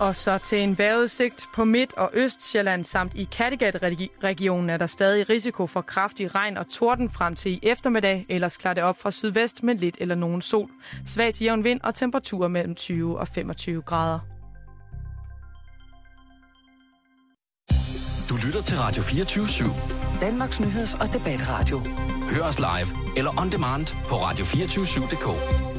Og så til en vejrudsigt på Midt- og Østsjælland samt i Kattegat-regionen er der stadig risiko for kraftig regn og torden frem til i eftermiddag. Ellers klarer det op fra sydvest med lidt eller nogen sol. Svagt jævn vind og temperaturer mellem 20 og 25 grader. Du lytter til Radio 24 /7. Danmarks nyheds- og debatradio. Hør os live eller on demand på radio247.dk.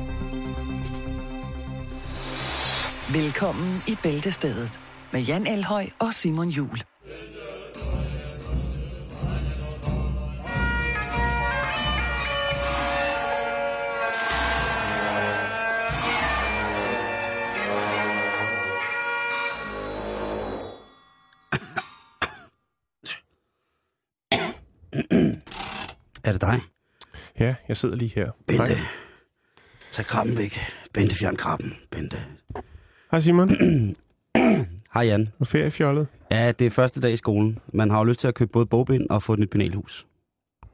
Velkommen i Bæltestedet med Jan Elhøj og Simon Jul. Er det dig? Ja, jeg sidder lige her. Bente. Hej. Tag krabben væk. Bente, fjern krabben. Bente. Hej Simon. Hej Jan. Er feriefjollet? Ja, det er første dag i skolen. Man har jo lyst til at købe både bogbind og få et nyt penalhus.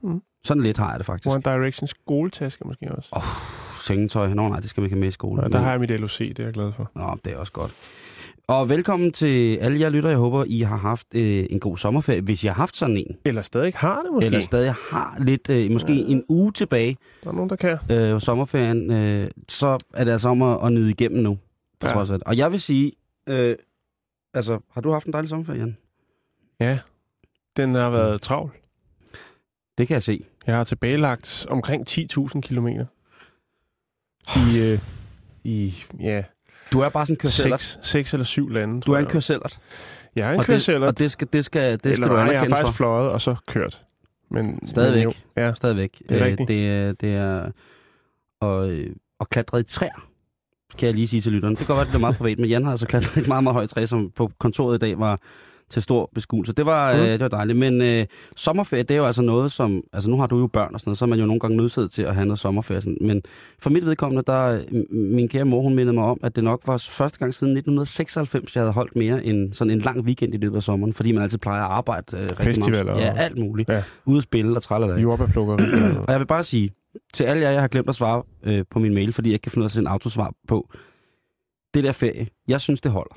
Mm. Sådan lidt har jeg det faktisk. One Direction skoletaske måske også. Oh, sengetøj. Nå nej, det skal man ikke have med i skolen. Ja, der har jeg mit LOC, det er jeg glad for. Nå, det er også godt. Og velkommen til alle jer lytter. Jeg håber, I har haft øh, en god sommerferie, hvis I har haft sådan en. Eller stadig har det måske. Eller stadig har lidt, øh, måske ja. en uge tilbage Der er nogen, der kan. øh, sommerferien. Øh, så er det altså om at, at nyde igennem nu. På Ja. trods af det. Og jeg vil sige, øh, altså, har du haft en dejlig sommerferie, Jan? Ja, den har været travl. Det kan jeg se. Jeg har tilbagelagt omkring 10.000 kilometer. I, øh, i ja, Du er bare sådan en kørsellert. seks, seks eller syv lande, Du er en kørsellert. Jeg er en Og det, kørsellert. og det skal, det skal, det skal Eller du nej, jeg har faktisk for. fløjet og så kørt. Men, Stadigvæk. Men jo, ja, Stadigvæk. Det er Øh, rigtigt. Det det er og, øh, og klatre i træer, kan jeg lige sige til lytterne. Det kan godt være, det er meget privat, men Jan har altså klatret et meget, meget højt træ, som på kontoret i dag var til stor beskuelse. Det var, Mm. øh, det var dejligt. Men øh, sommerferie, det er jo altså noget, som... Altså nu har du jo børn og sådan noget, så er man jo nogle gange nødsaget til at have noget sommerferie. Sådan. Men for mit vedkommende, der... Min kære mor, hun mindede mig om, at det nok var første gang siden 1996, jeg havde holdt mere end sådan en lang weekend i løbet af sommeren, fordi man altid plejer at arbejde øh, rigtig Festivaler meget. Ja, alt muligt. Ja. Ude at spille og trælle af. jordbærplukker. Og jeg vil bare sige, til alle jer, jeg har glemt at svare øh, på min mail, fordi jeg ikke kan finde ud af at sende autosvar på, det der ferie, jeg synes, det holder.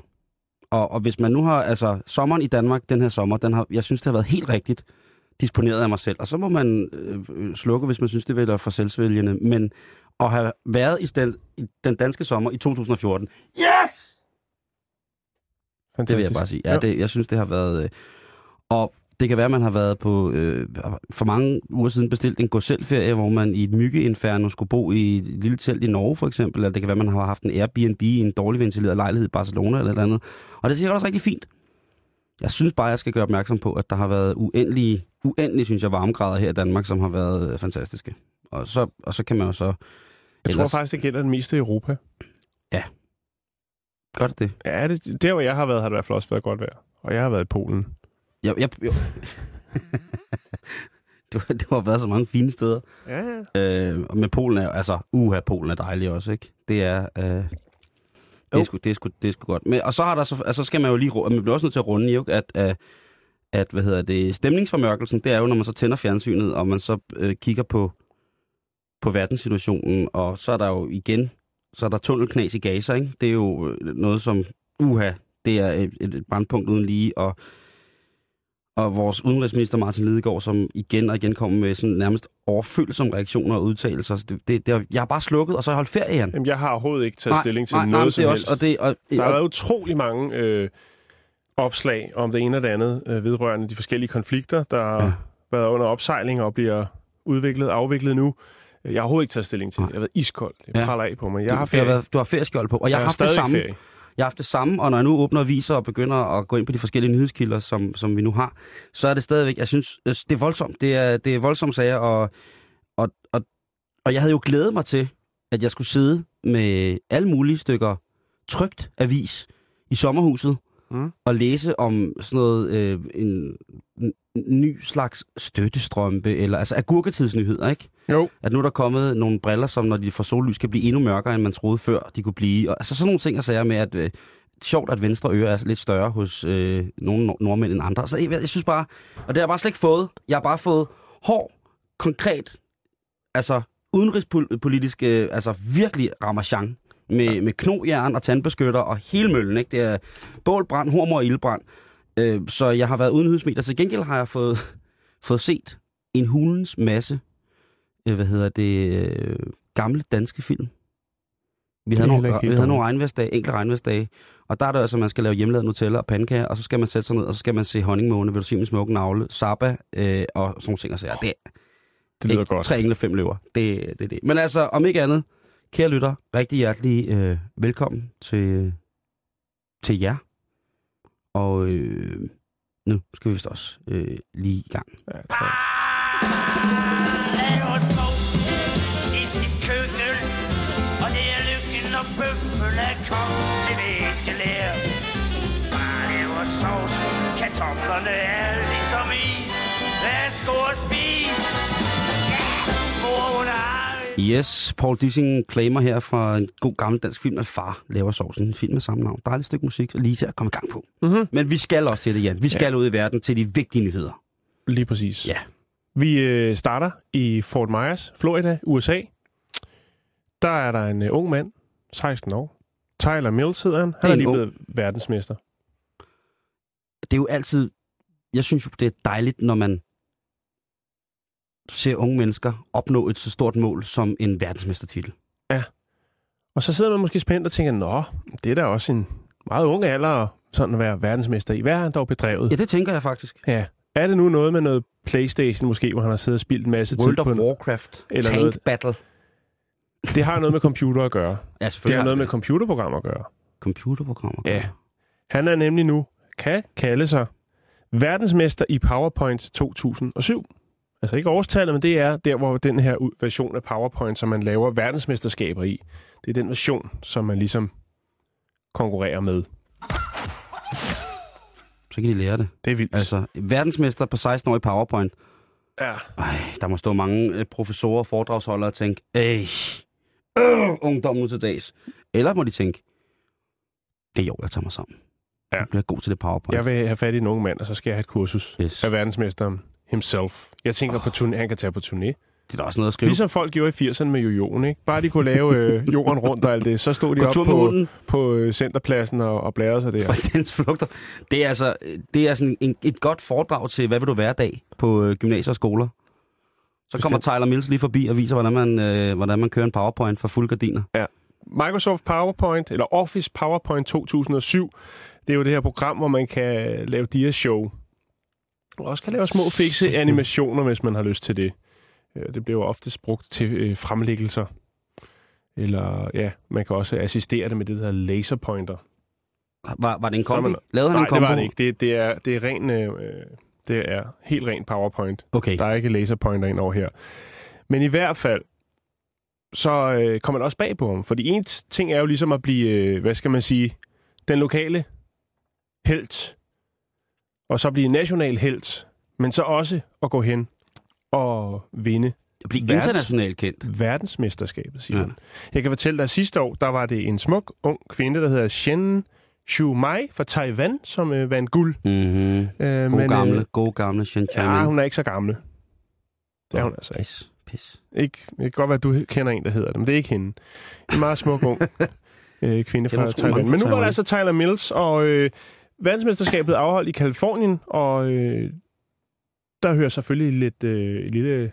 Og, og hvis man nu har, altså sommeren i Danmark, den her sommer, den har, jeg synes, det har været helt rigtigt disponeret af mig selv. Og så må man øh, øh, slukke, hvis man synes, det være for selvsvælgende. Men at have været i den, i den danske sommer i 2014, yes! Det vil jeg bare sige. Ja, det, jeg synes, det har været... Øh, og det kan være, at man har været på øh, for mange uger siden bestilt en gå selv ferie hvor man i et myggeinferno skulle bo i et lille telt i Norge for eksempel. Eller det kan være, at man har haft en Airbnb i en dårlig ventileret lejlighed i Barcelona eller et eller andet. Og det er sikkert også rigtig fint. Jeg synes bare, jeg skal gøre opmærksom på, at der har været uendelige, uendelige synes jeg, varmegrader her i Danmark, som har været øh, fantastiske. Og så, og så kan man jo så... Jeg tror faktisk, det gælder det meste i Europa. Godt det. Ja, det, der hvor jeg har været, har det i hvert fald også været godt vejr. Og jeg har været i Polen. Jeg, jeg, jeg... var, det har været så mange fine steder. Ja, ja. Øh, og med Polen er altså, uha, Polen er dejlig også, ikke? Det er, øh, det er, sgu, det, er sgu, det er sgu godt. Men, og så, har der så, altså, skal man jo lige, man bliver også nødt til at runde, jo, at, at, at, hvad hedder det, stemningsformørkelsen, det er jo, når man så tænder fjernsynet, og man så øh, kigger på, på verdenssituationen, og så er der jo igen, så er der tunnelknas i Gaza, ikke? Det er jo øh, noget som, uha, det er et, et brandpunkt uden lige, og og vores udenrigsminister Martin Lidegaard, som igen og igen kommer med sådan nærmest overfølsomme reaktioner og udtalelser. Så Det, det, det, jeg har bare slukket, og så har jeg holdt ferie, Jan. Jamen, jeg har overhovedet ikke taget stilling til nej, noget nej, som det helst. også, og det, og, Der har været utrolig mange øh, opslag om det ene og det andet øh, vedrørende de forskellige konflikter, der har Ja. været under opsejling og bliver udviklet og afviklet nu. Jeg har overhovedet ikke taget stilling til det. Jeg har været iskold. Det Ja. praller af på mig. Jeg du, har det har været, du har ferieskjold på, og jeg, jeg har haft det samme. ferie. Jeg har haft det samme, og når jeg nu åbner aviser og begynder at gå ind på de forskellige nyhedskilder, som, som vi nu har, så er det stadigvæk, jeg synes, øh, det er voldsomt. Det er, det er voldsomme sager, og, og, og, og jeg havde jo glædet mig til, at jeg skulle sidde med alle mulige stykker trygt avis i sommerhuset, Mm. og læse om sådan noget, øh, en, en ny slags støttestrømpe, eller altså agurketidsnyheder, ikke? Jo. At nu er der kommet nogle briller, som når de får sollys, kan blive endnu mørkere, end man troede før, de kunne blive. Og, altså sådan nogle ting, jeg sagde med, at øh, sjovt, at venstre øre er lidt større hos øh, nogle nord- nordmænd end andre. Så jeg, jeg synes bare, og det har jeg bare slet ikke fået. Jeg har bare fået hård, konkret, altså udenrigspolitisk, øh, altså virkelig ramachan med, med knogjern og tandbeskytter og hele møllen. Ikke? Det er bålbrand, hormor og ildbrand. Øh, så jeg har været uden husmeter. Til gengæld har jeg fået, fået set en hulens masse, øh, hvad hedder det, øh, gamle danske film. Vi Det havde, nogle, vi havde nogle regnværsdage, enkelte regnværsdage, og der er det altså, at man skal lave hjemmelavet Nutella og pandekager, og så skal man sætte sig ned, og så skal man se honningmåne, vil du se min smukke navle, Zappa øh, og sådan nogle ting. Og så, det, Det lyder ikke, godt. Tre engle, fem løver. Det, det er det. Men altså, om ikke andet, kære lytter, rigtig hjertelig øh, velkommen til, til jer. Og øh, nu skal vi vist også øh, lige i gang. Ja. Laver sovs i sit køkken Og det er lykken og bøffel er kommet til væskelære Far laver sovs, kartoflerne er ligesom is Værsgo og spis Ja, mor hun har Yes, Paul Dissing claimer her fra en god gammel dansk film, at far laver sovsen. En film med samme navn. Dejligt stykke musik, lige til at komme i gang på. Mhm. Men vi skal også til det, Jan. Vi skal ja. ud i verden til de vigtige nyheder. Lige præcis. Ja. Vi øh, starter i Fort Myers, Florida, USA. Der er der en øh, ung mand, 16 år. Tyler Mills hedder han. er Han er en lige ung- blevet verdensmester. det er jo altid... Jeg synes jo, det er dejligt, når man ser unge mennesker opnå et så stort mål som en verdensmestertitel. Og så sidder man måske spændt og tænker, nå, det er da også en meget ung alder sådan at være verdensmester i. Hvad har han dog bedrevet? Ja, det tænker jeg faktisk. Ja. Er det nu noget med noget Playstation måske, hvor han har siddet og spildt en masse World tid of på noget? Warcraft. Eller Tank noget- Battle. Det har noget med computer at gøre. Ja, Det har noget med computerprogrammer at gøre. computerprogrammer. at Ja. gøre. Han er nemlig nu, kan kalde sig, verdensmester i PowerPoint 2007. Altså ikke årstallet, men det er der, hvor den her version af PowerPoint, som man laver verdensmesterskaber i, det er den version, som man ligesom konkurrerer med. Så kan de lære det. Det er vildt. Altså, verdensmester på 16 år i PowerPoint. ja. Ej, der må stå mange øh, professorer og foredragsholdere og tænke, Ej, øh, ungdom nu til dags. Eller må de tænke, det er jo, jeg tager mig sammen. Ja. Jeg bliver god til det PowerPoint. Jeg vil have fat i en ung mand, og så skal jeg have et kursus Yes. af verdensmesteren himself. Jeg tænker på turné, han kan tage på turné. Det er da også noget at skrive. Ligesom folk gjorde i 80'erne med jojoen, ikke? Bare de kunne lave øh, jorden rundt og alt det, så stod de Gå op tur med på, på øh, centerpladsen og, og bladrede sig der. for dens flugter. Det er altså det er sådan en, et godt foredrag til, hvad vil du være dag på øh, gymnasier og skoler. Så kommer Tyler Mills lige forbi og viser, hvordan man, øh, hvordan man kører en PowerPoint for fuld gardiner. Microsoft PowerPoint, eller Office PowerPoint 2007, det er jo det her program, hvor man kan lave dia-show. Og også kan lave små fikse animationer, hvis man har lyst til det. Øh, Det bliver jo ofte brugt til øh, fremlæggelser. Eller ja, man kan også assistere det med det, der hedder laserpointer. Var, var det en kombi? man- Lavede han Nej, en det kombo? var det ikke. Det, det, er, det er ren... Øh, det er helt ren PowerPoint. Okay. Der er ikke laserpointer ind over her. Men i hvert fald, så øh, kommer det også bag på ham. Fordi en ting er jo ligesom at blive, øh, hvad skal man sige, den lokale helt, og så blive national helt, men så også at gå hen og vinde Blive verdens- internationalt kendt. verdensmesterskabet, siger Ja. ja. Jeg kan fortælle dig, at sidste år, der var det en smuk, ung kvinde, der hedder Shen Shu Mai fra Taiwan, som øh, vandt guld. Mm-hmm. Øh, God men, gamle, Øh, god gamle Shen ja, hun er ikke så gammel. Det er hun altså ikke. Pis, pis. ikke. Det kan godt være, at du kender en, der hedder det, men det er ikke hende. En meget smuk ung øh, kvinde fra fra Men nu var der altså Tyler Mills, og øh, verdensmesterskabet er afholdt i Kalifornien, og øh, der hører selvfølgelig lidt øh, et lille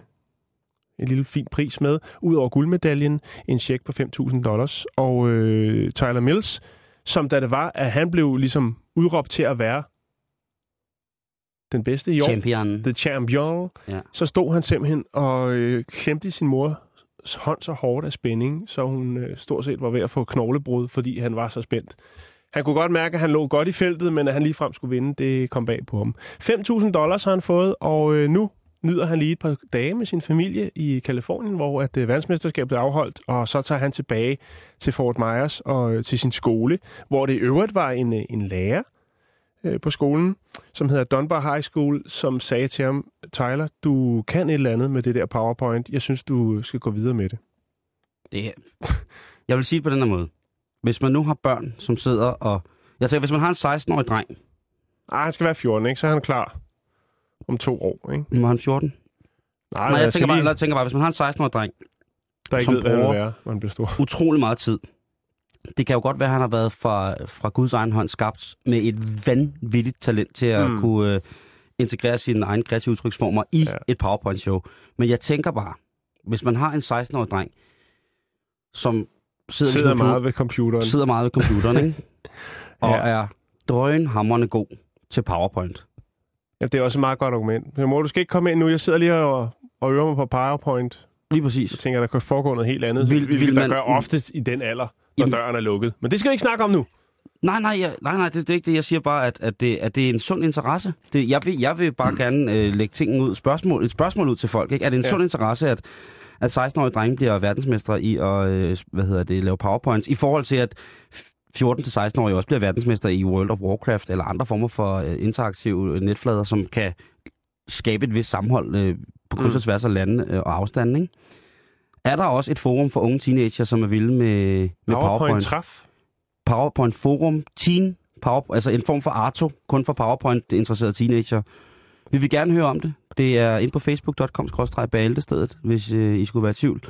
en lille fin pris med, ud over guldmedaljen, en check på 5.000 dollars, og øh, Tyler Mills, som da det var, at han blev ligesom udråbt til at være den bedste i år, Champion. The Champion, Ja. så stod han simpelthen og øh, klemte sin mors hånd så hårdt af spænding, så hun øh, stort set var ved at få knoglebrud, fordi han var så spændt. Han kunne godt mærke, at han lå godt i feltet, men at han ligefrem skulle vinde, det kom bag på ham. 5.000 dollars har han fået, og øh, nu nyder han lige et par dage med sin familie i Kalifornien, hvor at øh, verdensmesterskabet blev afholdt, og så tager han tilbage til Fort Myers og øh, til sin skole, hvor det i øvrigt var en, øh, en lærer øh, på skolen, som hedder Dunbar High School, som sagde til ham, Tyler, du kan et eller andet med det der PowerPoint. Jeg synes, du skal gå videre med det. Det. Jeg vil sige det på den her måde. Hvis man nu har børn, som sidder og... Jeg tænker, hvis man har en 16-årig dreng, Ah, han skal være 14, ikke? Så er han klar om to år, ikke? må han 14? Nej, Nej, jeg tænker, bare, lige, jeg tænker bare, hvis man har en 16-årig dreng, der ikke som ved, hvad bruger- være, når han bliver stor. utrolig meget tid Det kan jo godt være, at han har været fra, fra Guds egen hånd skabt med et vanvittigt talent til at Mm. kunne øh, integrere sine egne kreative udtryksformer i ja. et PowerPoint-show. Men jeg tænker bare, hvis man har en 16-årig dreng, som sidder, Sidder sin meget ved computeren. sidder meget ved computeren, ikke? og Ja. er drønhamrende god til PowerPoint. Ja, det er også et meget godt argument. Men mor, du skal ikke komme ind nu. Jeg sidder lige og, og øver mig på PowerPoint. Lige præcis. Jeg tænker, der kan foregå noget helt andet. Vil- Vil, vil der man- gør ofte i den alder, når Jamen- døren er lukket. Men det skal vi ikke snakke om nu. Nej, nej, jeg, nej, nej det, det er ikke det. Jeg siger bare, at, at, det, at det er en sund interesse. Det, jeg, vil, jeg vil bare gerne øh, lægge tingene ud, spørgsmål, et spørgsmål ud til folk. Ikke? Er det en ja. sund interesse, at, at 16-årige drenge bliver verdensmestre i at øh, hvad hedder det, lave powerpoints, i forhold til, at 14-16-årige også bliver verdensmestre i World of Warcraft, eller andre former for øh, interaktive øh, netflader, som kan skabe et vist sammenhold øh, på kryds og Mm. tværs af lande øh, og afstanden. Ikke? Er der også et forum for unge teenager, som er vilde med, med PowerPoint, PowerPoint? træf. PowerPoint Forum Teen, Power, altså en form for Arto, kun for PowerPoint-interesserede teenager. Vi vil gerne høre om det. Det er ind på facebook.com stedet, hvis øh, I skulle være i tvivl.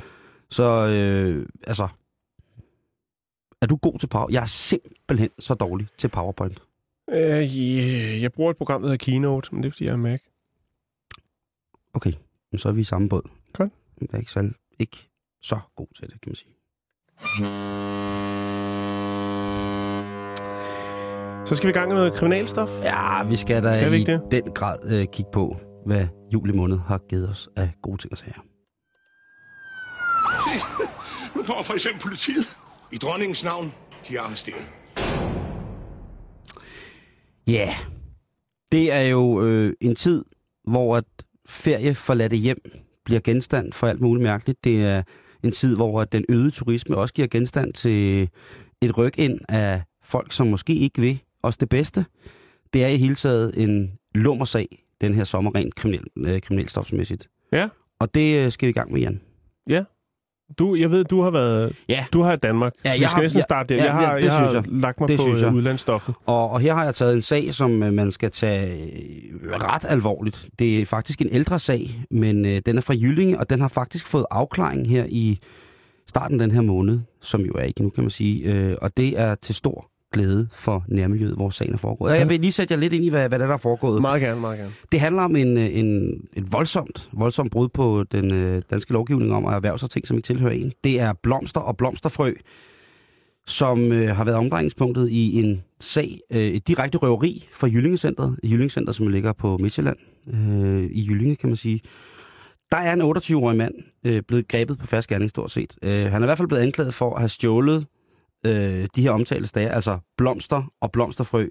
Så øh, altså, er du god til Power? Jeg er simpelthen så dårlig til PowerPoint. Øh, yeah. Jeg bruger et program, der hedder Keynote, men det er, fordi jeg er Mac. Okay, men så er vi i samme båd. Godt. Jeg er ikke så, ikke så god til det, kan man sige. Så skal vi i gang med noget kriminalstof. Ja, vi skal da Skal vi i ikke den grad øh, kigge på, hvad juli måned har givet os af gode ting og sager. Nu kommer for eksempel politiet. I dronningens navn, de er arresteret. Ja, yeah. det er jo øh, en tid, hvor at ferie forladte hjem bliver genstand for alt muligt mærkeligt. Det er en tid, hvor at den øgede turisme også giver genstand til et ryg ind af folk, som måske ikke vil os det bedste. Det er i hele taget en lummersag, den her sommer rent kriminel, øh, kriminelstofsmæssigt. Ja. Og det øh, skal vi i gang med, Jan. Du, jeg ved, du har været... Ja. Du har i Danmark. Ja, vi jeg skal har- næsten ja, starte der. ja, jeg har, ja, det jeg har synes jeg. lagt mig Det på synes jeg. øh, udlandsstoffet. Og, og her har jeg taget en sag, som øh, man skal tage øh, ret alvorligt. Det er faktisk en ældre sag, men øh, den er fra Jyllinge, og den har faktisk fået afklaring her i starten den her måned, som jo er ikke nu, kan man sige. Øh, og det er til stor glæde for nærmiljøet, hvor sagen er foregået. Og jeg vil lige sætte jer lidt ind i, hvad, hvad der er, foregået. Meget gerne, meget gerne. Det handler om en, øh, en, et voldsomt, voldsomt brud på den øh, danske lovgivning om at erhverve sig ting, som ikke tilhører en. Det er blomster og blomsterfrø, som øh, har været omdrejningspunktet i en sag, øh, et direkte røveri for Jyllingecentret. Jyllingecenter, som ligger på Midtjylland, øh, i Jyllinge, kan man sige. Der er en 28-årig mand øh, blevet grebet på fast gerning, stort set. Øh, han er i hvert fald blevet anklaget for at have stjålet øh, de her omtalte stager, altså blomster og blomsterfrø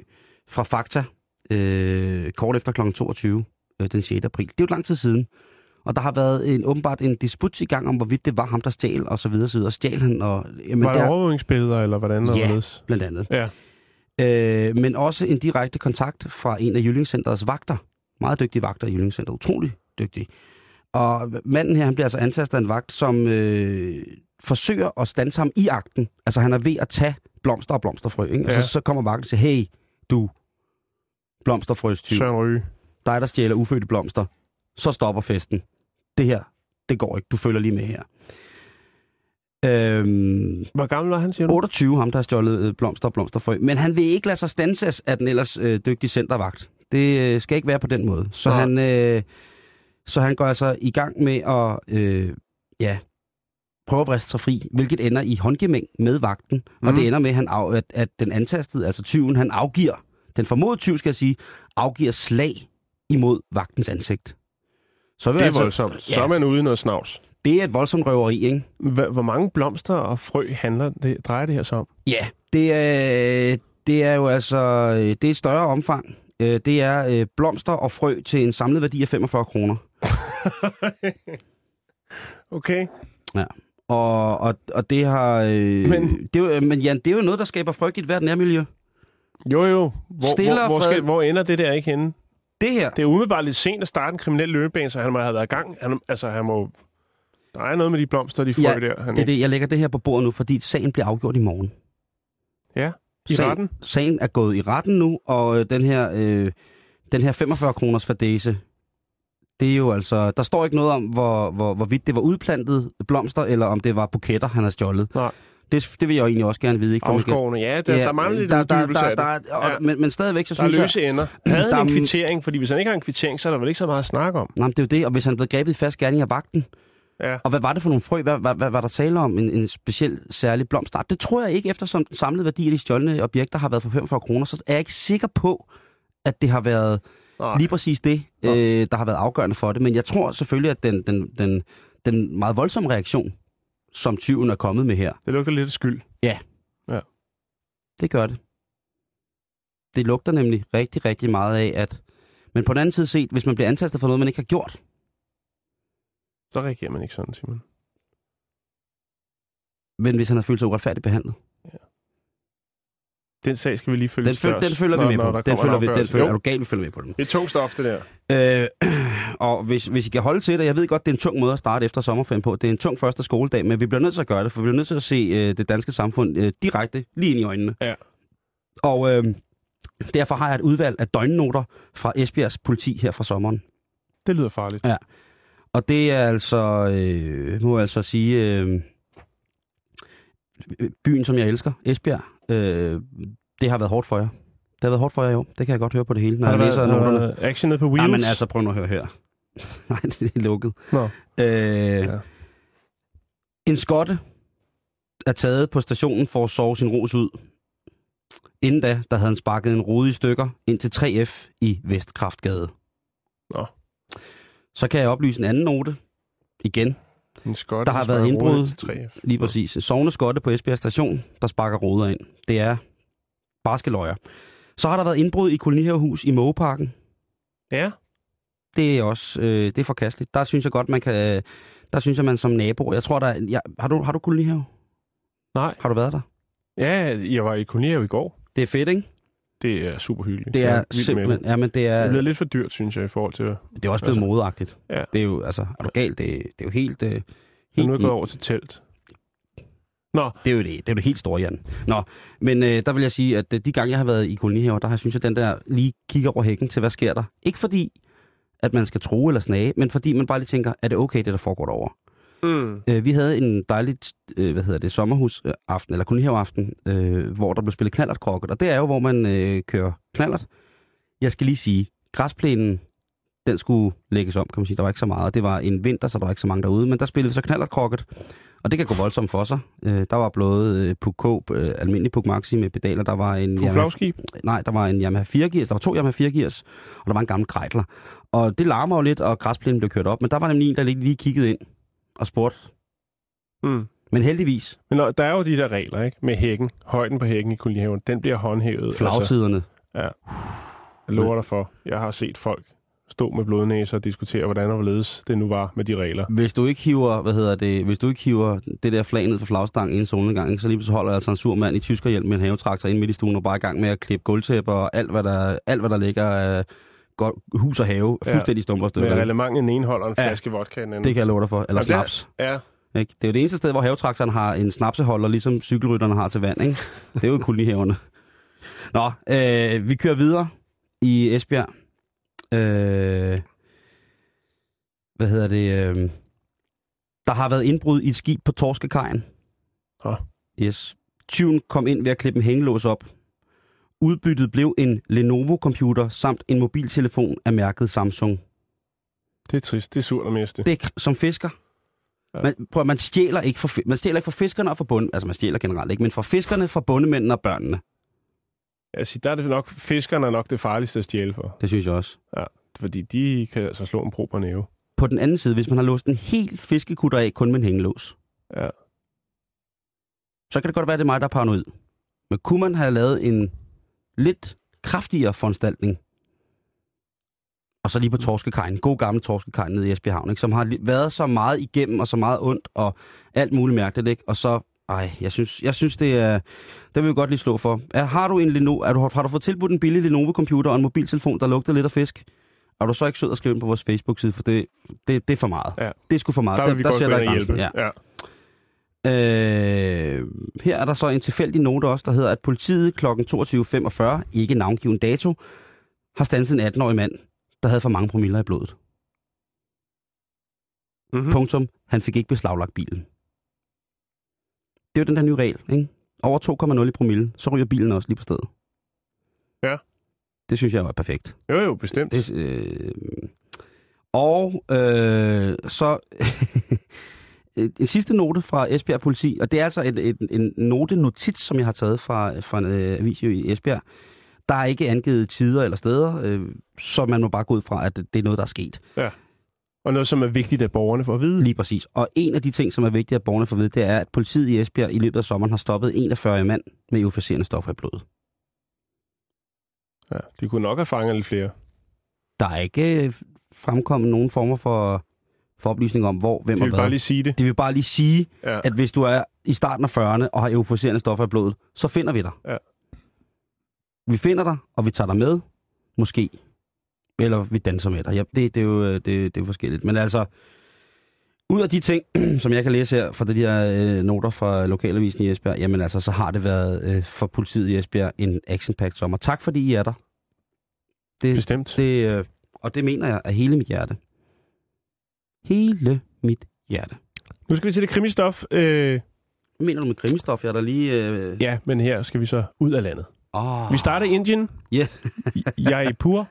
fra Fakta, øh, kort efter kl. 22 øh, den 6. april. Det er jo lang tid siden. Og der har været en, åbenbart en disput i gang om, hvorvidt det var ham, der stjal, og så videre, så videre. Stjal han, og... Jamen, Var der der, overvågningsbilleder, eller hvordan? Ja. og hvorledes? blandt andet. Ja. Øh, men også en direkte kontakt fra en af Jyllingscenterets vagter. Meget dygtige vagter i Jyllingscenteret. Utrolig dygtig. Og manden her, han bliver altså antastet af en vagt, som øh, forsøger at standse ham i akten. Altså han er ved at tage blomster og blomsterfrø. Ikke? Og Ja. så, så kommer vagten og siger, hey, du blomsterfrøstyv, Søren Ryge. dig der stjæler ufødte blomster, så stopper festen. Det her, det går ikke. Du følger lige med her. Øhm, Hvor gammel var han, siger du? 28, ham der har stjålet øh, blomster og blomsterfrø. Men han vil ikke lade sig stanses af den ellers øh, dygtige centervagt. Det øh, skal ikke være på den måde. Så, Nej. han, øh, så han går altså i gang med at øh, ja, prøve at briste sig fri, hvilket ender i håndgemæng med vagten. Mm. Og Mhm. det ender med, at, han af, at, at den antastede, altså tyven, han afgiver, den formodede tyv, skal jeg sige, afgiver slag imod vagtens ansigt. Så vil Det er altså, voldsomt. Så Ja. er man ude noget snavs. Det er et voldsomt røveri, ikke? Hvor mange blomster og frø handler det, drejer det her så om? Ja, det er, det er jo altså det er et større omfang. Øh, Det er øh, blomster og frø til en samlet værdi af 45 kroner. Okay. Og, og, og det har... Øh, Men- det jo- men Jan, det er jo noget, der skaber frygt i et hvert nærmiljø. Jo, jo. Hvor, Stille hvor, hvor, skal, hvor ender det der ikke henne? Det her, Det er umiddelbart lidt sent at starte en kriminel løbebane, så han må have været i gang. Han, altså, han må... Der er noget med de blomster, de frø Ja, der. Han det er det, jeg lægger det her på bordet nu, fordi sagen bliver afgjort i morgen. Ja, i sagen, retten. Sagen er gået i retten nu, og øh, den her, øh, den her 45 kroners fadese, det er jo altså... Der står ikke noget om, hvor, hvor, hvorvidt det var udplantet blomster, eller om det var buketter, han har stjålet. Nej. Det, det vil jeg jo egentlig også gerne vide. Ikke? For Afskovene, ja, der, ja, der mangler lidt der, der, der, af det. der, og, Ja. men, men stadigvæk, så Der er synes jeg... løse ender. Havde Der en er- kvittering? Fordi hvis han ikke har en kvittering, så er der vel ikke så meget at snakke om. Nej, men det er jo det, og hvis han er blevet grebet i fast gerning af vagten, Ja. og hvad var det for nogle frø? Hvad, hvad, hvad var der tale om? En, en speciel særlig blomstart? Det tror jeg ikke, eftersom den samlede værdi af de stjålne objekter har været for 45 kroner, så er jeg ikke sikker på, at det har været Nej. lige præcis det, øh, der har været afgørende for det. Men jeg tror selvfølgelig, at den, den, den, den meget voldsomme reaktion, som tyven er kommet med her, Det lugter lidt af skyld. det gør det. Det lugter nemlig rigtig, rigtig meget af, at... Men på den anden side set, hvis man bliver antastet for noget, man ikke har gjort, Så reagerer man ikke sådan, Simon. men hvis han har følt sig uretfærdigt behandlet, Den sag skal vi lige følge Den, føl, den følger vi med på. Den følger vi, den følger, Jo, er du gal, vi følger med på den. Det er tungt stof, det der. Øh, og hvis, hvis I kan holde til det, jeg ved godt, det er en tung måde at starte efter sommerferien på. Det er en tung første skoledag, men vi bliver nødt til at gøre det, for vi bliver nødt til at se øh, det danske samfund øh, direkte lige ind i øjnene. Ja. Og øh, derfor har jeg et udvalg af døgnnoter fra Esbjergs politi her fra sommeren. Det lyder farligt. Ja. Og det er altså, øh, må jeg altså sige, øh, byen, som jeg elsker, Esbjerg, øh, det har været hårdt for jer. Det har været hårdt for jer år. Det kan jeg godt høre på det hele, når Har jeg der læser været, været action nede på Wheels? Ja, men altså, prøv nu at høre her. Nej, det er lukket. Nå. Øh, Ja. En skotte er taget på stationen for at sove sin ros ud. Inden da, der havde han sparket en rode i stykker ind til 3F i Vestkraftgade. Nå. Så kan jeg oplyse en anden note. Igen, En skot, Der har været indbrud. Til 3F. lige præcis. En sovende skotte på Esbjerg station, der sparker ruder ind. Det er barske løjer. Så har der været indbrud i kolonihavehus i Mågeparken. Ja. Det er også øh, det er forkasteligt. Der synes jeg godt, man kan... Øh, der synes jeg, man som nabo... Jeg tror, der... er- Jeg, har, du, har du kolonihave? Nej. Har du været der? Ja, jeg var i Kolonihav i går. Det er fedt, ikke? Det er super hyggeligt. Det Jeg er med simpelthen... Det. Ja, men det er... det bliver lidt for dyrt, synes jeg, i forhold til... Det er også blevet Altså, modeagtigt. ja. Det er jo, altså, er du galt? Det, det er jo helt... Øh, Jeg er helt nu gået over til telt. Nå, det er jo det, det er jo det helt store, Jan. Nå, men øh, der vil jeg sige, at øh, de gange, jeg har været i kolonihaver, der har jeg synes, at den der lige kigger over hækken til, hvad sker der? Ikke fordi, at man skal tro eller snage, men fordi man bare lige tænker, er det okay, det der foregår derovre? Mm. Øh, vi havde en dejlig, øh, hvad hedder det, sommerhusaften, eller kolonihaveaften, øh, hvor der blev spillet knallertkrokket, og det er jo, hvor man øh, kører knallert. Jeg skal lige sige, græsplænen, den skulle lægges om, kan man sige. Der var ikke så meget. Det var en vinter, så der var ikke så mange derude, men der spillede vi så knallertkrokket, og det kan gå voldsomt for sig. Øh, der var øh, Puk øh, almindelig Puk Maxi med pedaler, der var en... Yamaha-? Nej, der var en Yamaha 4 gears, der var to Yamaha 4 gears, og der var en gammel Kreidler. Og det larmer jo lidt, og græsplænen blev kørt op, men der var nemlig en, der lige, lige kiggede ind og spurgte. Mm. Men heldigvis, Men når, der er jo de der regler, ikke? Med hækken. Højden på hækken i kolonihaven, den bliver håndhævet. flagsiderne, jeg lover dig for. Jeg har set folk stå med blodnæser og diskutere, hvordan og hvorledes det nu var med de regler. Hvis du ikke hiver, hvad hedder det, hvis du ikke hiver det der flag ned fra flagstangen i en solnedgang, så lige så holder altså en sur mand i tyskerhjelm med en havetraktor ind midt i stuen og bare i gang med at klippe gulvtæpper og alt, hvad der, alt, hvad der ligger af godt hus og have, Ja. fuldstændig stumper stykker. ikke? relevant i den ene holder og en Ja. flaske vodka i den anden. Det kan jeg love dig for. Eller snaps. Ja, Ikke? Det er jo det eneste sted, hvor havetraktoren har en snapseholder, ligesom cykelrytterne har til vand. Ikke? Det er jo kolonihaverne. Nå, øh, vi kører videre i Esbjerg. Øh, hvad hedder det? Øh, der har været indbrud i et skib på Torskekajen. Åh. Yes. Tyven kom ind ved at klippe en hængelås op. Udbyttet blev en Lenovo-computer samt en mobiltelefon af mærket Samsung. det er trist. Det er surt at miste. Det er som fisker. Ja. Man, prøv, man, stjæler ikke fi- man stjæler ikke for fiskerne og for bund, altså man stjæler generelt ikke, men for fiskerne, for bundemændene og børnene. Jeg siger, der er det nok, fiskerne er nok det farligste at stjæle for. Det synes jeg også. Fordi de kan altså slå en prober næve. På den anden side, hvis man har låst en hel fiskekutter af kun med en hængelås, Ja. så kan det godt være, at det er mig, der er paranoid. Men kunne man have lavet en lidt kraftigere foranstaltning, og så lige på Torskekajen, god gammel Torskekajen nede i Esbjerg Havn, ikke, som har været så meget igennem og så meget ondt og alt muligt mærkeligt, ikke? og så, ej, jeg synes, jeg synes det er, det vil vi godt lige slå for. Er, har du en Lenovo, er du, har du fået tilbudt en billig Lenovo-computer og en mobiltelefon, der lugter lidt af fisk? Er du så ikke sød at skrive ind på vores Facebook-side, for det, det, det er for meget. Ja. Det er sgu for meget. Der der, der ind og grænsen. Ja. Ja. Øh, her er der så en tilfældig note også, der hedder, at politiet kl. 22.45, ikke navngiven dato, har standset en 18-årig mand, der havde for mange promiller i blodet. Mm-hmm. Mm. Punktum. Han fik ikke beslaglagt bilen. Det er jo den der nye regel, ikke? Over 2,0 i promille, så ryger bilen også lige på stedet. Ja. Det synes jeg var perfekt. Jo, jo, bestemt. Det, øh, og øh, så en sidste note fra Esbjerg Politi, og det er altså en, en, en note-notits, som jeg har taget fra, fra en øh, avis i Esbjerg. Der er ikke angivet tider eller steder, øh, så man må bare gå ud fra, at det er noget, der er sket. Og noget, som er vigtigt, at borgerne får at vide. Lige præcis. Og en af de ting, som er vigtigt, at borgerne får at vide, det er, at politiet i Esbjerg i løbet af sommeren har stoppet 41 mand med euforiserende stoffer i blodet. Ja, de kunne nok have fanget lidt flere. Der er ikke øh, fremkommet nogen former for, for oplysning om, hvor, hvem De og vil hvad. bare lige sige det. Det vil bare lige sige, Ja. at hvis du er i starten af 40'erne og har euforiserende stoffer i blodet, så finder vi dig. Ja. Vi finder dig, og vi tager dig med, måske. Eller vi danser med dig. Ja, det, det, er jo, øh, det, det er jo forskelligt. Men altså, ud af de ting, som jeg kan læse her fra de her øh, noter fra Lokalavisen i Esbjerg, jamen altså, så har det været øh, for politiet i Esbjerg en action sommer. Tak fordi I er der. Det, Bestemt. det, øh, og det mener jeg af hele mit hjerte. Hele mit hjerte. Nu skal vi til det krimistof. Øh, mener du med krimistof? Jeg er der lige... Øh... ja, men her skal vi så ud af landet. Oh, Vi starter i Indien. Ja. Jaipur.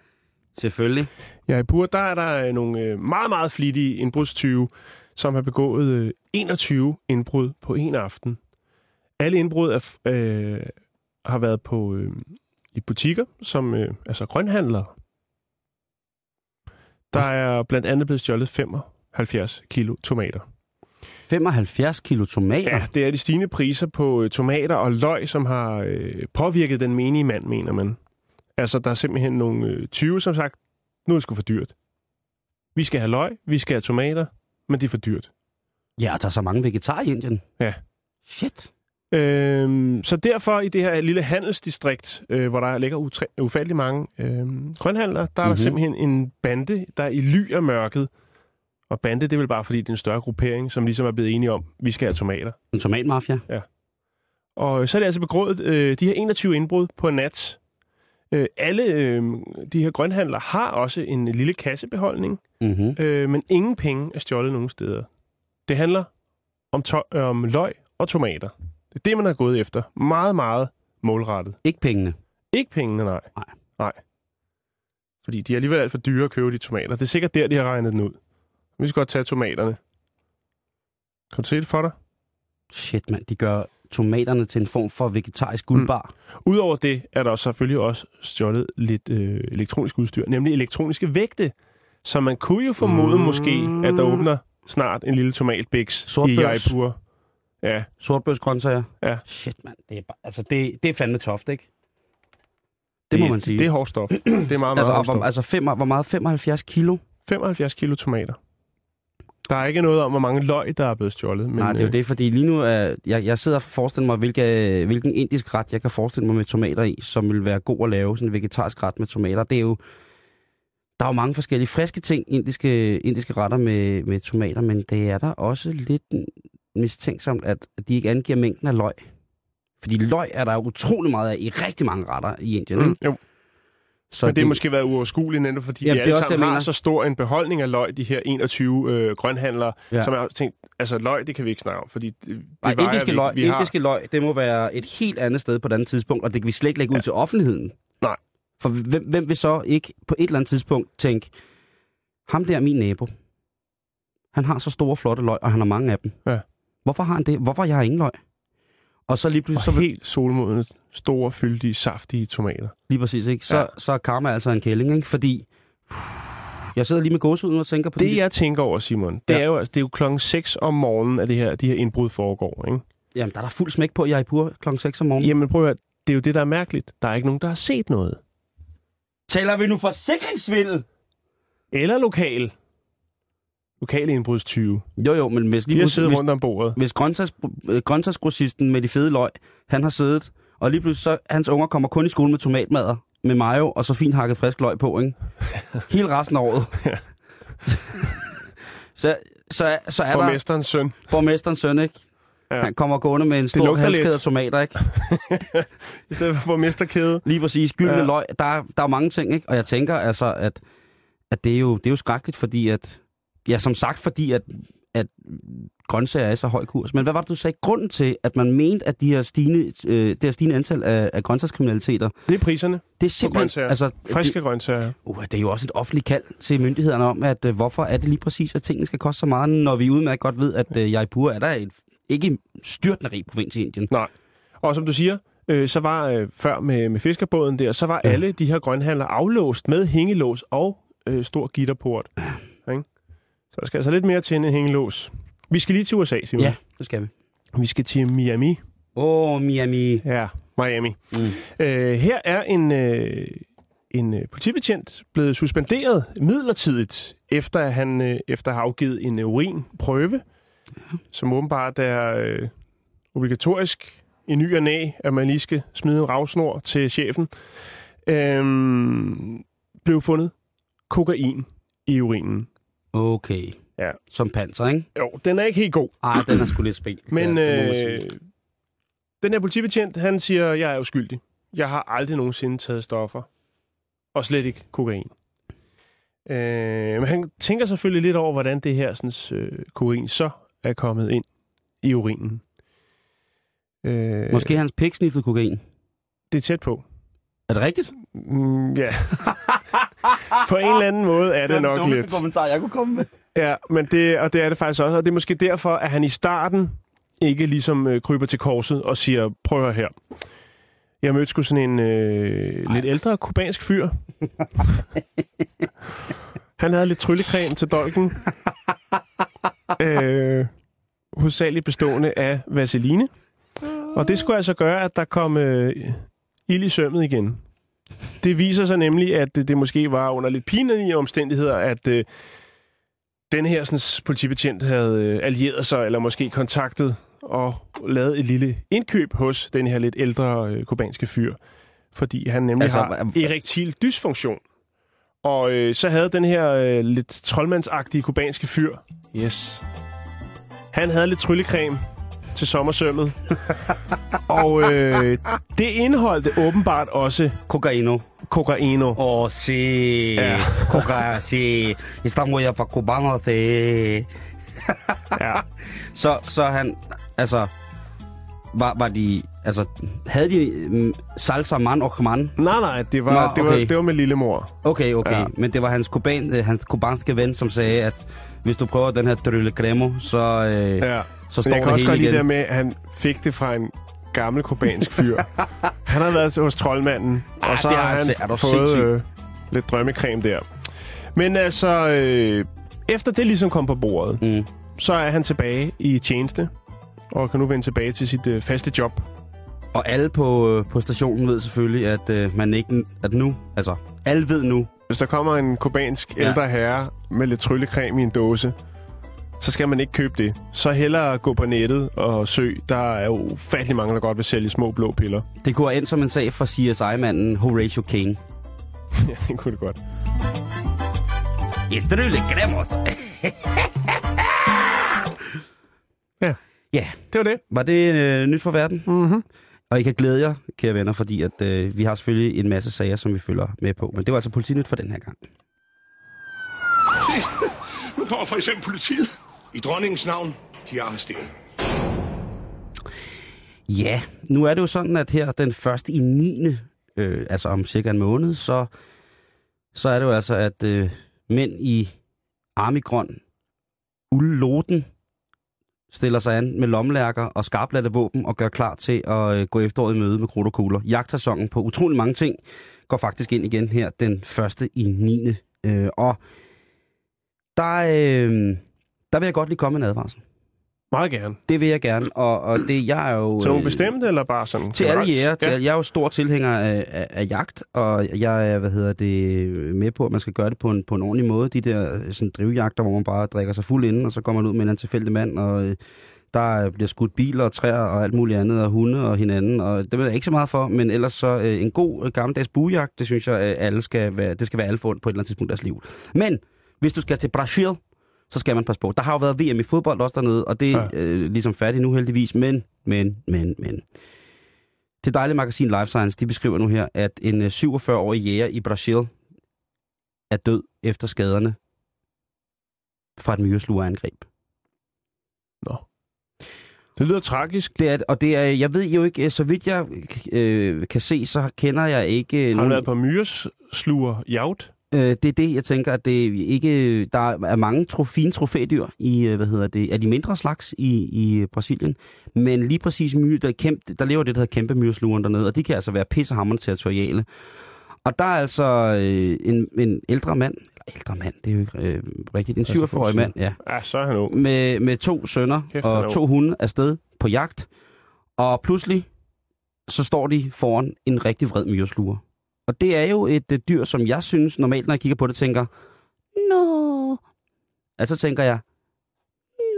Selvfølgelig. Jaipur, der er der øh, nogle øh, meget, meget flittige indbrudstyve, som har begået øh, 21 indbrud på en aften. Alle indbrud er, øh, har været på øh, i butikker, som øh, altså grønhandlere. Der er blandt andet blevet stjålet 75 kilo tomater. 75 kilo tomater. Ja, det er de stigende priser på øh, tomater og løg, som har øh, påvirket den menige mand, mener man. Altså, der er simpelthen nogle øh, 20, som sagt, nu er det sgu for dyrt. Vi skal have løg, vi skal have tomater, men det er for dyrt. Ja, og der er så mange vegetarer i Indien. Ja. Shit. Øhm, så derfor i det her lille handelsdistrikt, øh, hvor der ligger utre- ufattelig mange øh, grønhandlere, der er Mhm. der simpelthen en bande, der er i ly af mørket. Og bande, det er vel bare fordi, det er en større gruppering, som ligesom er blevet enige om, vi skal have tomater. En tomatmafia. Og så er det altså begået øh, de her 21 indbrud på en nat. Øh, alle øh, de her grønhandlere har også en lille kassebeholdning, Mm-hmm. øh, men ingen penge er stjålet nogen steder. Det handler om, to- øh, om løg og tomater. Det er det, man har gået efter. Meget, meget målrettet. Ikke pengene. Ikke pengene, nej. Nej. Nej. Fordi de er alligevel alt for dyre at købe de tomater. Det er sikkert der, de har regnet den ud. Vi skal godt tage tomaterne. Kan du se det for dig? Shit, mand. De gør tomaterne til en form for vegetarisk guldbar. Udover det er der selvfølgelig også stjålet lidt øh, elektronisk udstyr, nemlig elektroniske vægte. Så man kunne jo formode Mm. måske, at der åbner snart en lille tomatbiks i. Jaipur. Ja, Sortbørsgrøntsager. Ja. Shit, mand. Det er, bare, altså, det, det er fandme toft, ikke? Det, må man sige. Det er hårdt stof. Det er meget, meget altså, hårdt stof. altså fem, hvor meget? 75 kilo? 75 kilo tomater. Der er ikke noget om, hvor mange løg, der er blevet stjålet. Men, Nej, det er jo øh, det, fordi lige nu er, jeg, jeg sidder og forestiller mig, hvilke, hvilken indisk ret jeg kan forestille mig med tomater i, som vil være god at lave, sådan en vegetarisk ret med tomater. Det er jo, der er jo mange forskellige friske ting, indiske, indiske retter med, med tomater, men det er der også lidt mistænksomt, at de ikke angiver mængden af løg. Fordi løg er der utrolig meget af i rigtig mange retter i Indien. Mm, Ikke? jo. Så Men det har måske været uoverskueligt, netop fordi Jamen, de det alle det, sammen har mener. så stor en beholdning af løg, de her 21 øh, grønhandlere, Ja. ja. som jeg har tænkt, altså løg, det kan vi ikke snakke om, fordi det, det Nej, vejer indiske vi, løg, vi har. indiske løg, det må være et helt andet sted på et andet tidspunkt, og det kan vi slet ikke lægge ud til offentligheden. Nej. For hvem, hvem vil så ikke på et eller andet tidspunkt tænke, ham der er min nabo. Han har så store, flotte løg, og han har mange af dem. Ja. Hvorfor har han det? Hvorfor jeg har ingen løg? Og så lige Og pludselig, så så vil, helt solmodne, store, fyldige, saftige tomater. lige præcis, ikke? Så, Ja. så er karma altså en kælling, ikke? Fordi jeg sidder lige med gåsehud nu og tænker på Det, de- jeg tænker over, Simon, det, Ja. er jo, altså, det er jo klokken 6 om morgenen, at det her, de her indbrud foregår. Ikke? Jamen, der er der fuld smæk på, jeg er pur klokken 6 om morgenen. Jamen prøv at høre, det er jo det, der er mærkeligt. Der er ikke nogen, der har set noget. Taler vi nu forsikringsvindel? Eller lokal. Lokale indbrudstyve. Jo, jo, men hvis De har siddet hvis, rundt om bordet. hvis grøntsags, grøntsagsgrossisten med de fede løg, han har siddet, og lige pludselig så, hans unger kommer kun i skole med tomatmadder, med mayo, og så fint hakket frisk løg på, ikke? Hele resten af året. Så, så, så er der Borgmesterens søn. borgmesterens søn, ikke? Ja. Han kommer gående med en stor halskæde af tomater, ikke? I stedet for borgmesterkæde. Lige præcis, gyldne Ja. ja. løg. Der, er- der er mange ting, ikke? Og jeg tænker altså, at, at det, er jo, det er jo skrækkeligt, fordi at... Ja, som sagt, fordi at at grøntsager er i så høj kurs. Men hvad var det, du sagde? Grunden til, at man mente, at de her stigende, øh, det her stigende antal af, af grøntsagskriminaliteter, Det er priserne det er på simpelthen... grøntsager. Altså, Friske det, grøntsager. uh, det er jo også et offentligt kald til myndighederne om, at øh, hvorfor er det lige præcis, at tingene skal koste så meget, når vi udmærket godt ved, at øh, Jaipur er der et, ikke en styrtende rig provins i Indien. Nej. Og som du siger, øh, så var øh, før med, med fiskerbåden der, så var Ja. alle de her grønhandler aflåst med hængelås og øh, stor gitterport. Ja. Ikke? Så der skal altså lidt mere til en hængelås. Vi skal lige til USA, Simon. Ja, det skal vi. Vi skal til Miami. Åh, oh, Miami. Ja, Miami. Mm. Øh, her er en, øh, en øh, politibetjent blevet suspenderet midlertidigt, efter han øh, efter have afgivet en urinprøve, ja. som åbenbart er øh, obligatorisk i ny og næ, at man lige skal smide en ravsnor til chefen. Øhm, blev fundet kokain i urinen. Okay. Ja. Som panser, ikke? Jo, den er ikke helt god. Ej, den er sgu lidt spil. Men ja, det øh, den her politibetjent, han siger, jeg er uskyldig. Jeg har aldrig nogensinde taget stoffer. Og slet ikke kokain. Øh, men han tænker selvfølgelig lidt over, hvordan det her sådan, øh, kokain så er kommet ind i urinen. Øh, Måske hans pik sniffede kokain. Det er tæt på. Er det rigtigt? Mm, ja. på en eller anden måde er det nok lidt. kommentar, jeg kunne komme med. Ja, men det, og det er det faktisk også. Og det er måske derfor, at han i starten ikke ligesom øh, kryber til korset og siger, prøv at her. Jeg mødte sgu sådan en øh, lidt ældre kubansk fyr. han havde lidt tryllecreme til dolken. øh, hovedsageligt bestående af vaseline. Og det skulle altså gøre, at der kom øh, ild i sømmet igen. Det viser sig nemlig, at det, det måske var under lidt pinlige omstændigheder, at øh, den her sådan, politibetjent havde øh, allieret sig, eller måske kontaktet og lavet et lille indkøb hos den her lidt ældre øh, kubanske fyr. Fordi han nemlig Altså, har erektil dysfunktion. Og øh, så havde den her øh, lidt troldmandsagtige kubanske fyr, yes, han havde lidt tryllecreme til sommersømmet. og øh, det indeholdte åbenbart også Cocaino. Kokaino. Oh, sí. Ja. Coca, sí. Estamos ya para cubanos, sí. Ja. Så, så han, altså, var, var de, altså, havde de mm, salsa man og man? Nej, nej, det var, Nå, det var, okay. det var med lillemor. Okay, okay. Ja. Men det var hans, kuban, øh, hans kubanske ven, som sagde, at hvis du prøver den her trylle cremo, så, øh, ja. Så står jeg kan det også hele godt lide igen. det der med, at han fik det fra en gammel kubansk fyr. han har været hos troldmanden, og Ah, så har har han du fået øh, lidt drømmecreme der. Men altså, øh, efter det ligesom kom på bordet, Mm. så er han tilbage i tjeneste, og kan nu vende tilbage til sit øh, faste job. Og alle på, øh, på stationen ved selvfølgelig, at øh, man ikke, at nu, altså, alle ved nu, Hvis der kommer en kubansk Ja. ældre herre med lidt tryllecreme i en dåse, så skal man ikke købe det. Så hellere gå på nettet og søg. Der er jo ufattelig mange, der godt vil sælge små blå piller. det kunne have endt som en sag for CSI-manden Horatio Kane. ja, det kunne det godt. Et trylle cremo. Ja. Ja, Det var det. var det øh, nyt for verden? Mm-hmm. Og I kan glæde jer, kære venner, fordi at, øh, vi har selvfølgelig en masse sager, som vi følger med på. Men det var altså politinyt for den her gang. Nu kommer for eksempel politiet. I dronningens navn, de er arresteret. Ja, nu er det jo sådan, at her den første i 9. Øh, altså om cirka en måned, så, så er det jo altså, at øh, mænd i armigrøn uldloten stiller sig an med lomlærker og skarplatte våben og gør klar til at øh, gå efteråret i møde med krudt og kugler. Jagtsæsonen på utrolig mange ting går faktisk ind igen her den første i 9. Øh, og der, øh, der vil jeg godt lige komme med en advarsel. Meget gerne. Det vil jeg gerne, og, og det, jeg er jo... Til nogle øh, bestemte, eller bare sådan? Til alle jæger. Ja. Jeg er jo stor tilhænger af, af, af jagt, og jeg er, hvad hedder det, med på, at man skal gøre det på en, på en ordentlig måde. De der øh, sådan, drivjagter, hvor man bare drikker sig fuld inden, og så kommer man ud med en tilfældig mand, og øh, der bliver skudt biler og træer og alt muligt andet, og hunde og hinanden, og det vil jeg ikke så meget for, men ellers så øh, en god gammeldags buejagt, det synes jeg, øh, alle skal være, det skal være alle fundet på et eller andet tidspunkt i deres liv. Men hvis du skal til Brasil, så skal man passe på. Der har jo været VM i fodbold også dernede, og det er Ja. øh, ligesom færdigt nu heldigvis, men, men, men, men. Det dejlige magasin Life Science, de beskriver nu her, at en øh, 47-årig jæger i Brasil er død efter skaderne fra et myreslugerangreb. Det lyder tragisk. Det er, og det er, jeg ved jo ikke, så vidt jeg øh, kan se, så kender jeg ikke... Har du nogen- været på myresluger jaut? Øh, det er det, jeg tænker, at det ikke... Der er mange tro, fine trofædyr i, øh, hvad hedder det, af de mindre slags i, i Brasilien. Men lige præcis myre, der, er kæmpe, der lever det, der hedder kæmpe myreslugeren dernede, og de kan altså være pissehammerende territoriale. Og der er altså øh, en, en ældre mand, ældre mand, det er jo ikke øh, rigtigt, en 47-årig mand, ja, Ja, så er han ung. med, med to sønner Kæft, og to hunde afsted på jagt. Og pludselig, så står de foran en rigtig vred myresluger. Og det er jo et øh, dyr, som jeg synes normalt, når jeg kigger på det, tænker, no. Altså tænker jeg,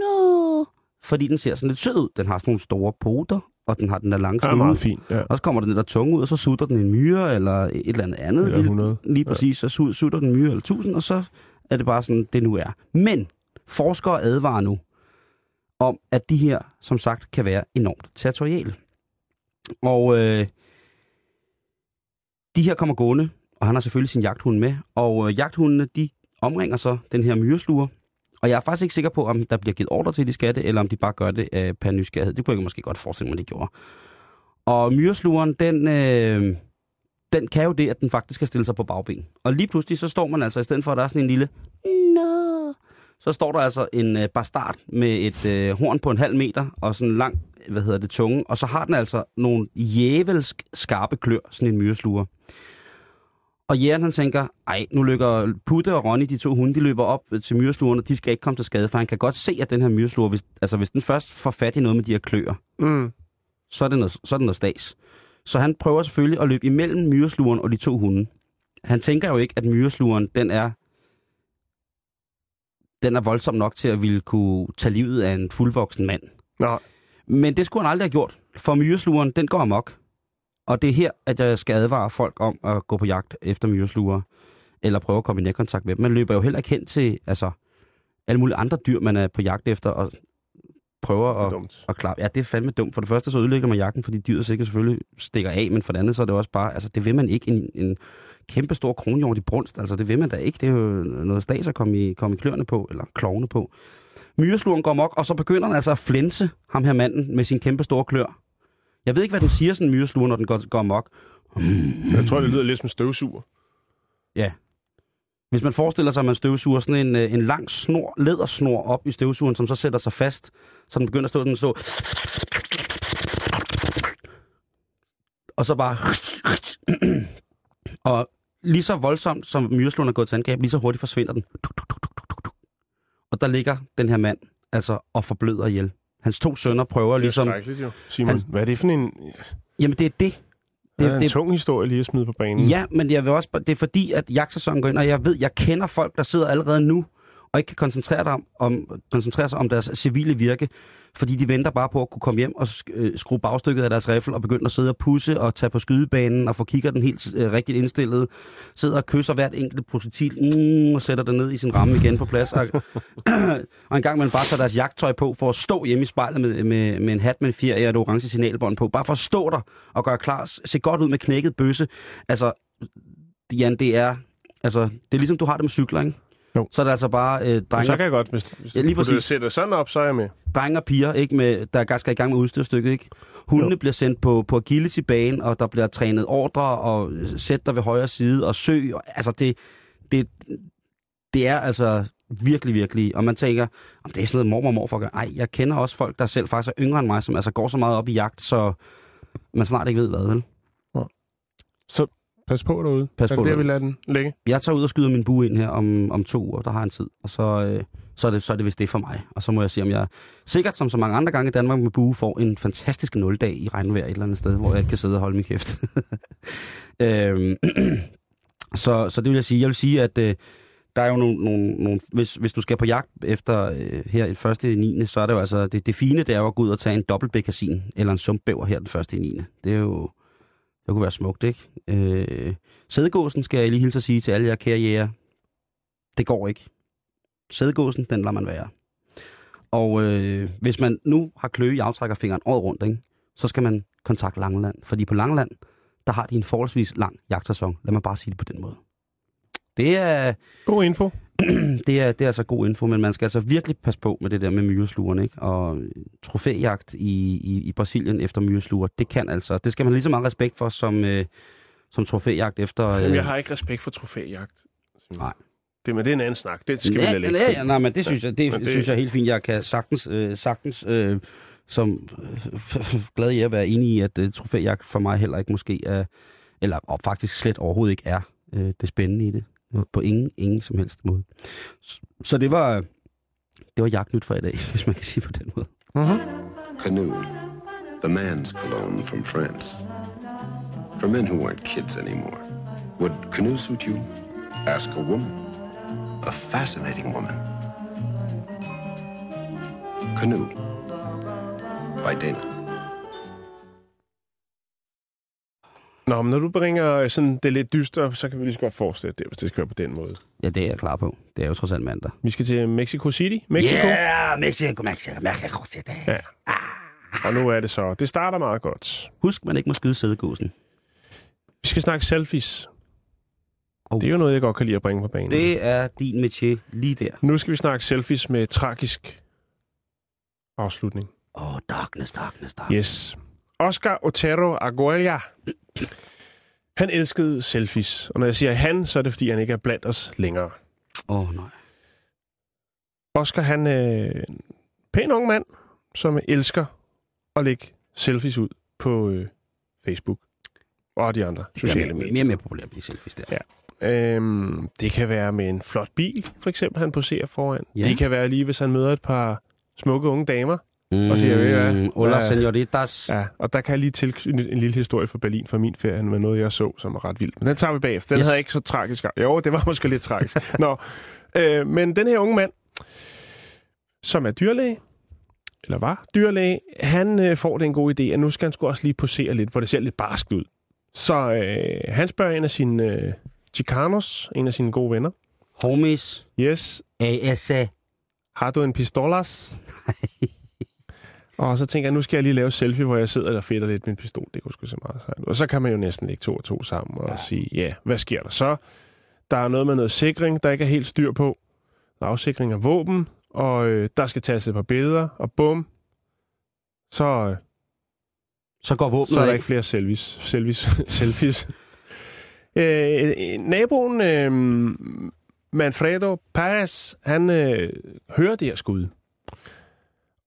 no. Fordi den ser sådan lidt sød ud. Den har sådan nogle store poter, og den har den der lange snude. meget fint, ja. Og så kommer den der tunge ud, og så sutter den en myre, eller et eller andet andet. Eller lille- 100. Lige præcis, så su- sutter den myre eller tusind, og så er det bare sådan, det nu er. Men forskere advarer nu om, at de her, som sagt, kan være enormt territoriale. Og øh, de her kommer gående, og han har selvfølgelig sin jagthund med, og øh, jagthundene, de omringer så den her myresluger, og jeg er faktisk ikke sikker på, om der bliver givet ordre til, de skatte, eller om de bare gør det øh, per nysgerrighed. Det kunne jeg måske godt forestille mig, de gjorde. Og myreslugeren, den, øh, den kan jo det, at den faktisk skal stille sig på bagben. Og lige pludselig, så står man altså, i stedet for, at der er sådan en lille... No, så står der altså en øh, bastard med et øh, horn på en halv meter, og sådan en lang, hvad hedder det, tunge. Og så har den altså nogle jævelsk skarpe klør, sådan en myresluger. Og jægeren han tænker, ej, nu løber Putte og Ronny, de to hunde, de løber op til myreslugerne, de skal ikke komme til skade, for han kan godt se, at den her myresluger, hvis, altså hvis den først får fat i noget med de her kløer, Mm. så er det noget, så er det noget stas. Så han prøver selvfølgelig at løbe imellem myreslugeren og de to hunde. Han tænker jo ikke, at myreslugeren, den er, den er voldsom nok til at ville kunne tage livet af en fuldvoksen mand. Nå, Men det skulle han aldrig have gjort, for myreslugeren, den går amok. Og det er her, at jeg skal advare folk om at gå på jagt efter myresluger, eller prøve at komme i nærkontakt med dem. Man løber jo heller ikke hen til altså, alle mulige andre dyr, man er på jagt efter, og prøver er at, dumt. og klar, ja, det er fandme dumt. For det første så ødelægger man jagten, fordi dyret sikkert selvfølgelig stikker af, men for det andet så er det også bare, altså det vil man ikke en, en kæmpe stor kronhjort i brunst, altså det vil man da ikke. Det er jo noget stas at komme i, komme i kløerne på, eller klovne på. Myresluren går mok, og så begynder den altså at flænse ham her manden med sin kæmpe store klør. Jeg ved ikke, hvad den siger, sådan en myresluger, når den går, går mok. Jeg tror, det lyder lidt som støvsuger. Ja. Hvis man forestiller sig, at man støvsuger sådan en, øh, en lang snor, lædersnor op i støvsugeren, som så sætter sig fast, så den begynder at stå sådan så. Og så bare... og lige så voldsomt, som myreslåen er gået til angreb, lige så hurtigt forsvinder den. Og der ligger den her mand, altså, og forbløder ihjel. Hans to sønner prøver Det er ligesom... skrækkeligt jo. Simon, Han- hvad er det for en... Jamen, det er det. Det, Det, er en det, tung historie lige at smide på banen. Ja, men jeg vil også, det er fordi, at jagtsæsonen går ind, og jeg ved, jeg kender folk, der sidder allerede nu, og ikke kan koncentrere, dig om, om, koncentrere sig om deres civile virke, fordi de venter bare på at kunne komme hjem og øh, skrue bagstykket af deres riffel og begynde at sidde og pusse og tage på skydebanen og få kigger den helt øh, rigtigt indstillet, sidder og kysser hvert enkelt projektil mm, og sætter det ned i sin ramme igen på plads. Og, og en gang man bare tager deres jagttøj på for at stå hjemme i spejlet med, med, med en hat med en fjer og et orange signalbånd på, bare for at stå der og gøre klar, se godt ud med knækket bøsse. Altså, Jan, det er, altså, det er ligesom du har det med cykler, ikke? Jo. Så er det altså bare øh, drenge, så kan jeg godt, hvis, hvis Ja, lige du præcis. sætter sådan op, så er jeg med. drenge og piger, ikke med, der skal i gang med udstyrstykket, ikke? Hundene Jo. bliver sendt på, på agility-bane, og der bliver trænet ordre, og sæt dig ved højre side, og søg. Og, altså, det, det, det er altså virkelig, virkelig. Og man tænker, om det er sådan noget mormor og morfar gør. Ej, jeg kender også folk, der selv faktisk er yngre end mig, som altså går så meget op i jagt, så man snart ikke ved hvad, vel? Så pas på derude. Pas er på det der, vi lader den ligge? Jeg tager ud og skyder min bue ind her om, om to uger, der har en tid, og så, øh, så, er det, så er det vist det for mig. Og så må jeg se, om jeg sikkert som så mange andre gange i Danmark med bue får en fantastisk nuldag i regnvejr et eller andet sted, hvor jeg kan sidde og holde min kæft. øhm, så, så det vil jeg sige. Jeg vil sige, at øh, der er jo nogle, nogle, nogle hvis, hvis du skal på jagt efter øh, her i første i 9., så er det jo altså, det, det fine, det er jo at gå ud og tage en dobbeltbækkasin eller en sumpbæver her den første i 9. Det er jo, det kunne være smukt, ikke? Øh, sædgåsen skal jeg lige hilse at sige til alle jer kære jæger. Det går ikke. Sædgåsen, den lader man være. Og øh, hvis man nu har kløe i aftrækkerfingeren året rundt, ikke, så skal man kontakte Langeland. Fordi på Langeland, der har de en forholdsvis lang jagtsæson. Lad mig bare sige det på den måde. Det er, God info. det, er, det er altså god info, men man skal altså virkelig passe på med det der med myreslugerne, ikke? Og øh, trofæjagt i, i, i Brasilien efter myresluger, det kan altså, det skal man lige så meget respekt for som, øh, som trofæjagt efter... Øh, Jamen, jeg har ikke respekt for trofæjagt. Nej. Det, men det er en anden snak. Det skal vi ja, lade ligge. ja, ja, nej, men det synes jeg, det, det synes jeg er helt fint. Jeg kan sagtens, øh, sagtens øh, som øh, glad i at være enig i, at øh, trofæjagt for mig heller ikke måske er, eller og faktisk slet overhovedet ikke er øh, det spændende i det. På ingen, ingen som helst måde. Så, så det var, det var jagtnyt for i dag, hvis man kan sige på den måde. Mm-hmm. Canoe, the man's cologne from France. For men who aren't kids anymore. Would canoe suit you? Ask a woman. A fascinating woman. Canoe. By Dana. Nå, men når du bringer sådan det lidt dystre, så kan vi lige så godt forestille det, hvis det skal være på den måde. Ja, det er jeg klar på. Det er jo trods alt mandag. Vi skal til Mexico City. Mexico. Yeah, Mexico, Mexico, Mexico City. Ja. Og nu er det så. Det starter meget godt. Husk, man ikke må skyde sædegåsen. Vi skal snakke selfies. Oh. Det er jo noget, jeg godt kan lide at bringe på banen. Det er din métier lige der. Nu skal vi snakke selfies med tragisk afslutning. Åh, oh, darkness, darkness, darkness. Yes. Oscar Otero Aguilera. Han elskede selfies. Og når jeg siger han, så er det, fordi han ikke er blandt os længere. Åh, oh, nej. Oscar, han er en pæn ung mand, som elsker at lægge selfies ud på øh, Facebook og de andre sociale medier. mere, mere populært de selfies der. Ja. Øhm, det kan være med en flot bil, for eksempel, han poserer foran. Ja. Det kan være lige, hvis han møder et par smukke unge damer. Mm, Og siger, ved hvad? Hola, Hvad- senoritas. Ja, og der kan jeg lige tilknytte en lille historie fra Berlin fra min ferie med noget, jeg så, som er ret vildt. Men den tager vi bagefter. Den Yes. havde ikke så tragisk. Jo, det var måske lidt tragisk. Nå, øh, men den her unge mand, som er dyrlæge, eller var dyrlæge, han øh, får den gode idé, at nu skal han sgu også lige posere lidt, hvor det ser lidt barskt ud. Så øh, han spørger en af sine øh, chicanos, en af sine gode venner, Homies. yes, ASA. har du en pistolas? og så tænker jeg, nu skal jeg lige lave selfie, hvor jeg sidder og fedter lidt med en pistol. Det kunne sgu se meget sejt. Og så kan man jo næsten lægge to og to sammen og ja. sige, ja, hvad sker der så? Der er noget med noget sikring, der ikke er helt styr på. Afsikring af våben, og øh, der skal tages et par billeder, og bum, så, øh, Så går våbnet så er der ikke flere selfies. selfies, selfies. Øh, øh, naboen, øh, Manfredo Perez, han øh, hører det her skud.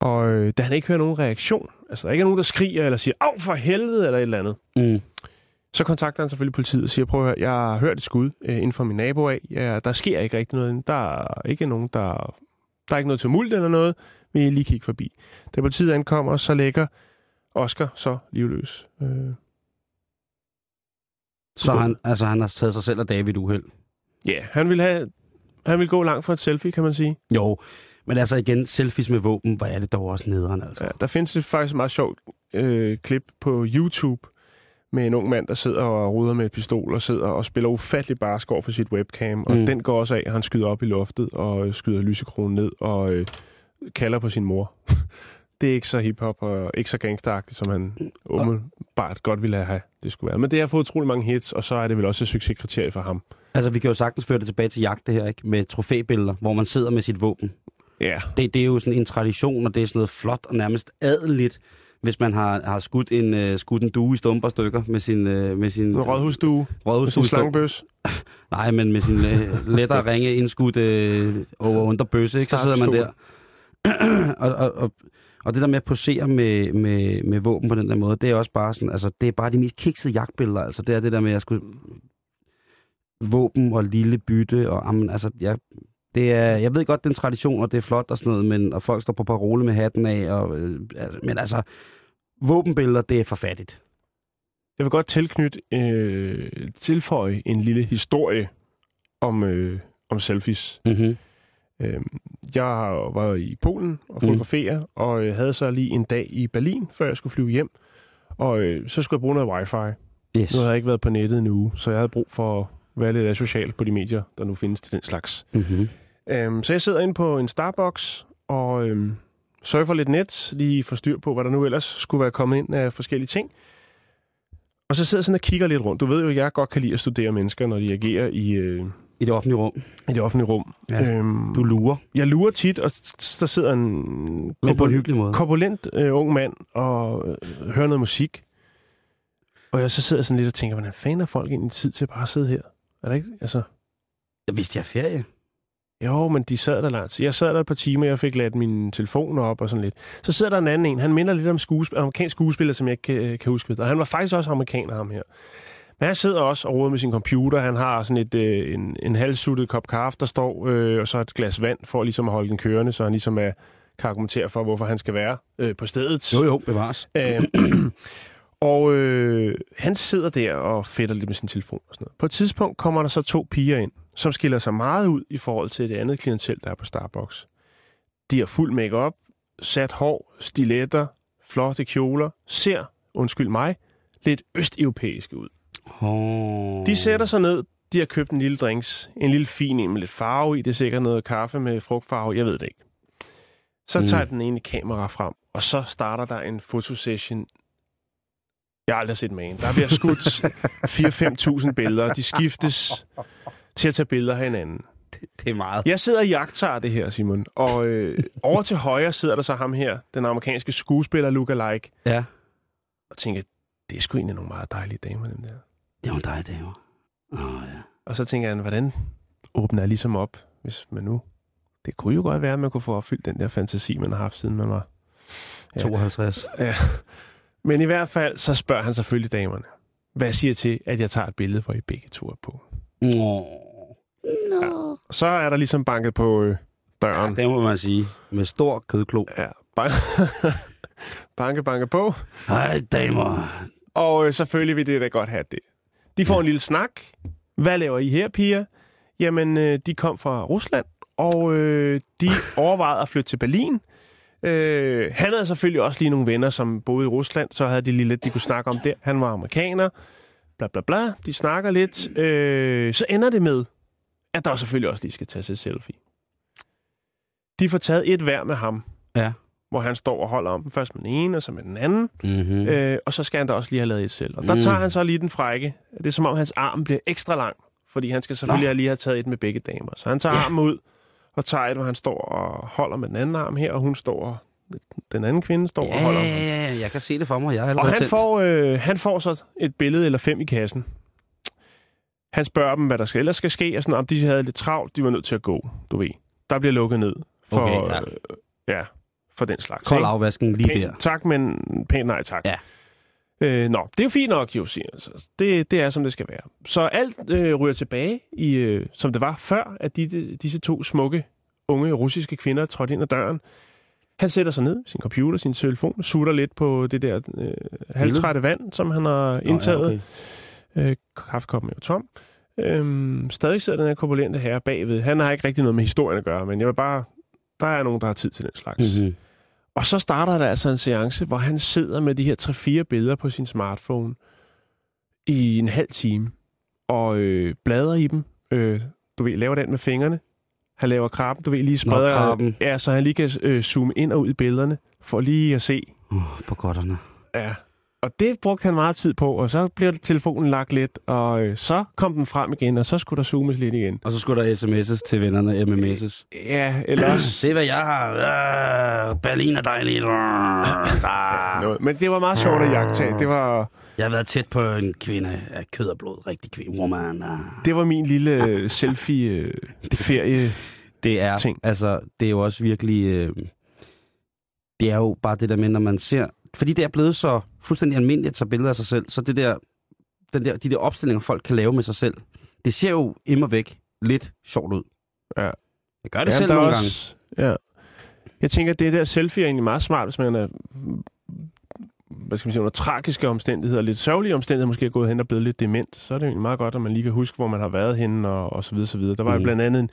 Og øh, da han ikke hører nogen reaktion, altså der ikke er nogen, der skriger eller siger, af for helvede, eller et eller andet, Mm. så kontakter han selvfølgelig politiet og siger, prøv at høre, jeg har hørt et skud øh, inden for min nabo af. Ja, der sker ikke rigtig noget. Der er ikke nogen, der... Der er ikke noget tumult eller noget. Vi lige kigge forbi. Da politiet ankommer, så lægger Oscar så livløs. Øh, Så han, altså, han har taget sig selv af David uheld. Ja, yeah, han vil have... Han vil gå langt for et selfie, kan man sige. Jo, men altså igen, selfies med våben, hvor er det dog også nederen, altså. Ja, der findes et faktisk meget sjovt øh, klip på YouTube med en ung mand, der sidder og ruder med et pistol og sidder og spiller ufattelig barsk over for sit webcam. Og Mm. den går også af, han skyder op i loftet og øh, skyder lysekronen ned og øh, kalder på sin mor. det er ikke så hiphop og ikke så gangsteragtigt, som han umiddelbart godt ville have det skulle være. Men det har fået utrolig mange hits, og så er det vel også et succeskriterie for ham. Altså, vi kan jo sagtens føre det tilbage til jagt, det her, ikke? Med trofæbilleder, hvor man sidder med sit våben. Ja, Det, det er jo sådan en tradition, og det er sådan noget flot og nærmest adeligt, hvis man har, har skudt, en, uh, skudt en due i stumper stykker med sin... Uh, med sin en rådhusstue med rådhusstue sin slangebøs. Nej, men med sin uh, lettere ringe indskudt uh, over under bøsse, ikke? Så sidder man der. og, og, og, og det der med at posere med, med, med våben på den der måde, det er også bare sådan, altså det er bare de mest kiksede jagtbilleder, altså det er det der med at skulle våben og lille bytte, og amen, altså jeg, det er, jeg ved godt, det er en tradition, og det er flot og sådan noget, men, og folk står på parole med hatten af, og, øh, altså, men altså, våbenbilleder, det er for fattigt. Jeg vil godt tilknytte, øh, tilføje en lille historie om, øh, om selfies. Mm-hmm. Øh, jeg har været i Polen og fotografere, mm. og øh, havde så lige en dag i Berlin, før jeg skulle flyve hjem. Og øh, så skulle jeg bruge noget wifi. Yes. Nu havde jeg ikke været på nettet en uge, så jeg havde brug for at være lidt asocial på de medier, der nu findes til den slags. Mm-hmm. Øhm, så jeg sidder inde på en Starbucks og øhm, surfer lidt net, lige for styr på, hvad der nu ellers skulle være kommet ind af forskellige ting. Og så sidder jeg sådan og kigger lidt rundt. Du ved jo, at jeg godt kan lide at studere mennesker, når de agerer i, øh, I det offentlige rum. i det offentlige rum. Ja. Øhm, Du lurer, jeg lurer tit, og der sidder en men på en hyggelig måde. korpulent øh, ung mand og øh, hører noget musik. Og jeg så sidder sådan lidt og tænker, hvordan fanden er folk egentlig tid til bare at sidde her? Er der ikke? Altså, Jeg vidste, jeg er ferie. Jo, men de sad der langt. Jeg sad der et par timer, jeg fik ladt mine telefoner op og sådan lidt. Så sidder der en anden en, han minder lidt om skuespil, amerikansk skuespiller, som jeg ikke kan, kan huske. Og han var faktisk også amerikaner, ham her. Men han sidder også og roder med sin computer. Han har sådan et, øh, en, en halvsuttet kop kaffe, der står, øh, og så et glas vand, for ligesom at holde den kørende, så han ligesom er, kan argumentere for, hvorfor han skal være øh, på stedet. Jo, jo, bevares. Øh, og øh, han sidder der og fætter lidt med sin telefon og sådan noget. På et tidspunkt kommer der så to piger ind, som skiller sig meget ud i forhold til det andet klientel, der er på Starbucks. De har fuld makeup, sat hår, stiletter, flotte kjoler, ser, undskyld mig, lidt østeuropæiske ud. Oh. De sætter sig ned, de har købt en lille drinks, en lille fin en med lidt farve i, det er sikkert noget kaffe med frugtfarve, jeg ved det ikke. Så Mm. tager den ene kamera frem, og så starter der en fotosession. Jeg har aldrig set magen. Der bliver skudt 4-5.000 billeder, de skiftes til at tage billeder af hinanden. Det er meget. Jeg sidder og jagter det her, Simon, og øh, over til højre sidder der så ham her, den amerikanske skuespiller lookalike, Ja. og tænker, det er sgu egentlig nogle meget dejlige damer, dem der. Det var dig, damer. Åh, oh, ja. Og så tænker jeg, hvordan åbner jeg ligesom op, hvis man nu... Det kunne jo godt være, at man kunne få opfyldt den der fantasi, man har haft, siden man var... Ja. 52. Ja. Men i hvert fald, så spørger han selvfølgelig damerne. Hvad siger til, at jeg tager et billede, hvor I begge to er på? Nå. Og så er der ligesom banket på øh, Ja, døren. det må man sige. Med stor kødklo. Ja, banke, banke, banke på. Hej, damer. Og øh, selvfølgelig vil det da godt have det. De får en lille snak. Hvad laver I her, piger? Jamen, øh, de kom fra Rusland, og øh, de overvejede at flytte til Berlin. Øh, han havde selvfølgelig også lige nogle venner, som boede i Rusland, så havde de lige lidt, de kunne snakke om der. Han var amerikaner, bla bla bla. De snakker lidt. Øh, så ender det med, at der selvfølgelig også lige skal tages et selfie. De får taget et hver med ham, Ja. hvor han står og holder om den. Først med den ene, og så med den anden. Mm-hmm. Øh, og så skal han da også lige have lavet et selv. Og der Mm. tager han så lige den frække. Det er som om, hans arm bliver ekstra lang. Fordi han skal selvfølgelig Nå. lige have taget et med begge damer. Så han tager Ja. armen ud og tager et, hvor han står og holder med den anden arm her, og hun står den anden kvinde står Ja, og holder. ja, ja, ja, jeg kan se det for mig. Jeg er Og han tændt. får, øh, han får så et billede eller fem i kassen. Han spørger dem, hvad der skal ellers skal ske, og sådan, om de havde lidt travlt, de var nødt til at gå, du ved. Der bliver lukket ned for, Okay, ja. øh, ja, for den slags. Kold afvasken lige Pæn, der. Tak, men pænt nej tak. Ja. Øh, nå, det er jo fint nok, jo, siger han. Så Det, det er, som det skal være. Så alt øh, ryger tilbage, i, øh, som det var før, at de, disse to smukke, unge russiske kvinder trådte ind ad døren. Han sætter sig ned, sin computer, sin telefon, sutter lidt på det der øh, halvtrætte vand, som han har indtaget. Nå, ja, okay. Øh, kaffekoppen er jo tom. Øhm, stadig sidder den her korpulente herre bagved. Han har ikke rigtig noget med historien at gøre, men jeg vil bare... Der er nogen, der har tid til den slags. Mm-hmm. Og så starter der altså en seance, hvor han sidder med de her 3-4 billeder på sin smartphone i en halv time og øh, bladrer i dem. Øh, du ved, laver den med fingrene. Han laver krabben, du ved, lige spreder... krabben. Ja, så han lige kan øh, zoome ind og ud i billederne, for lige at se. Uh, på godterne. Ja. Og det brugte han meget tid på, og så blev telefonen lagt lidt, og øh, så kom den frem igen, og så skulle der zoomes lidt igen. Og så skulle der sms'es til vennerne, MMS'es. Ja, eller også... Se, hvad jeg har. Uh, Berlin er dejligt. Uh, ah. noget. Men det var meget sjovt at jagtage. Det var... Jeg har været tæt på en kvinde af kød og blod. Rigtig kvinde. Woman. Uh. Det var min lille øh, selfie-ferie. Det er, ting. altså, det er jo også virkelig... Øh, det er jo bare det der med, når man ser... Fordi det er blevet så fuldstændig almindeligt at tage billeder af sig selv, så det der, den der, de der opstillinger, folk kan lave med sig selv, det ser jo immer væk lidt sjovt ud. Ja. Jeg gør det selv nogle gange. Ja. Jeg tænker, at det der selfie er egentlig meget smart, hvis man er hvad skal man sige, under tragiske omstændigheder, lidt sørgelige omstændigheder, måske er gået hen og blevet lidt dement, så er det jo egentlig meget godt, at man lige kan huske, hvor man har været henne, og, og så videre, så videre. Der var mm. Blandt andet en,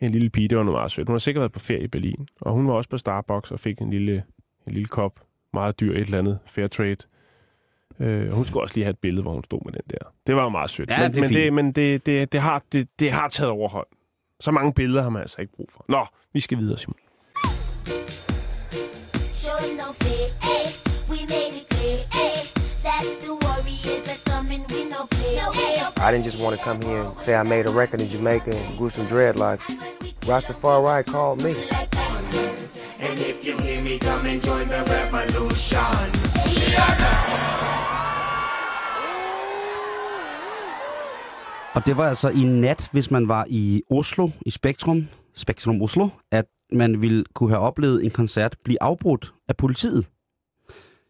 en lille pige, det var meget sødt. Hun har sikkert været på ferie i Berlin, og hun var også på Starbucks og fik en lille, en lille kop, meget dyr, et eller andet, fair trade. Øh, hun skulle også lige have et billede, hvor hun stod med den der. Det var jo meget sødt. Ja, men det men, det, men det, det, det, har, det, det har taget overhånd. Så mange billeder har man altså ikke brug for. Nå, vi skal videre, Simon. I didn't just want to come here and say I made a record in Jamaica and grew some dreadlocks. Rastafari called me. And if you hear me, come and join the revolution. Og det var altså i nat, hvis man var i Oslo, i Spektrum, Spektrum Oslo, at man ville kunne have oplevet en koncert blive afbrudt af politiet.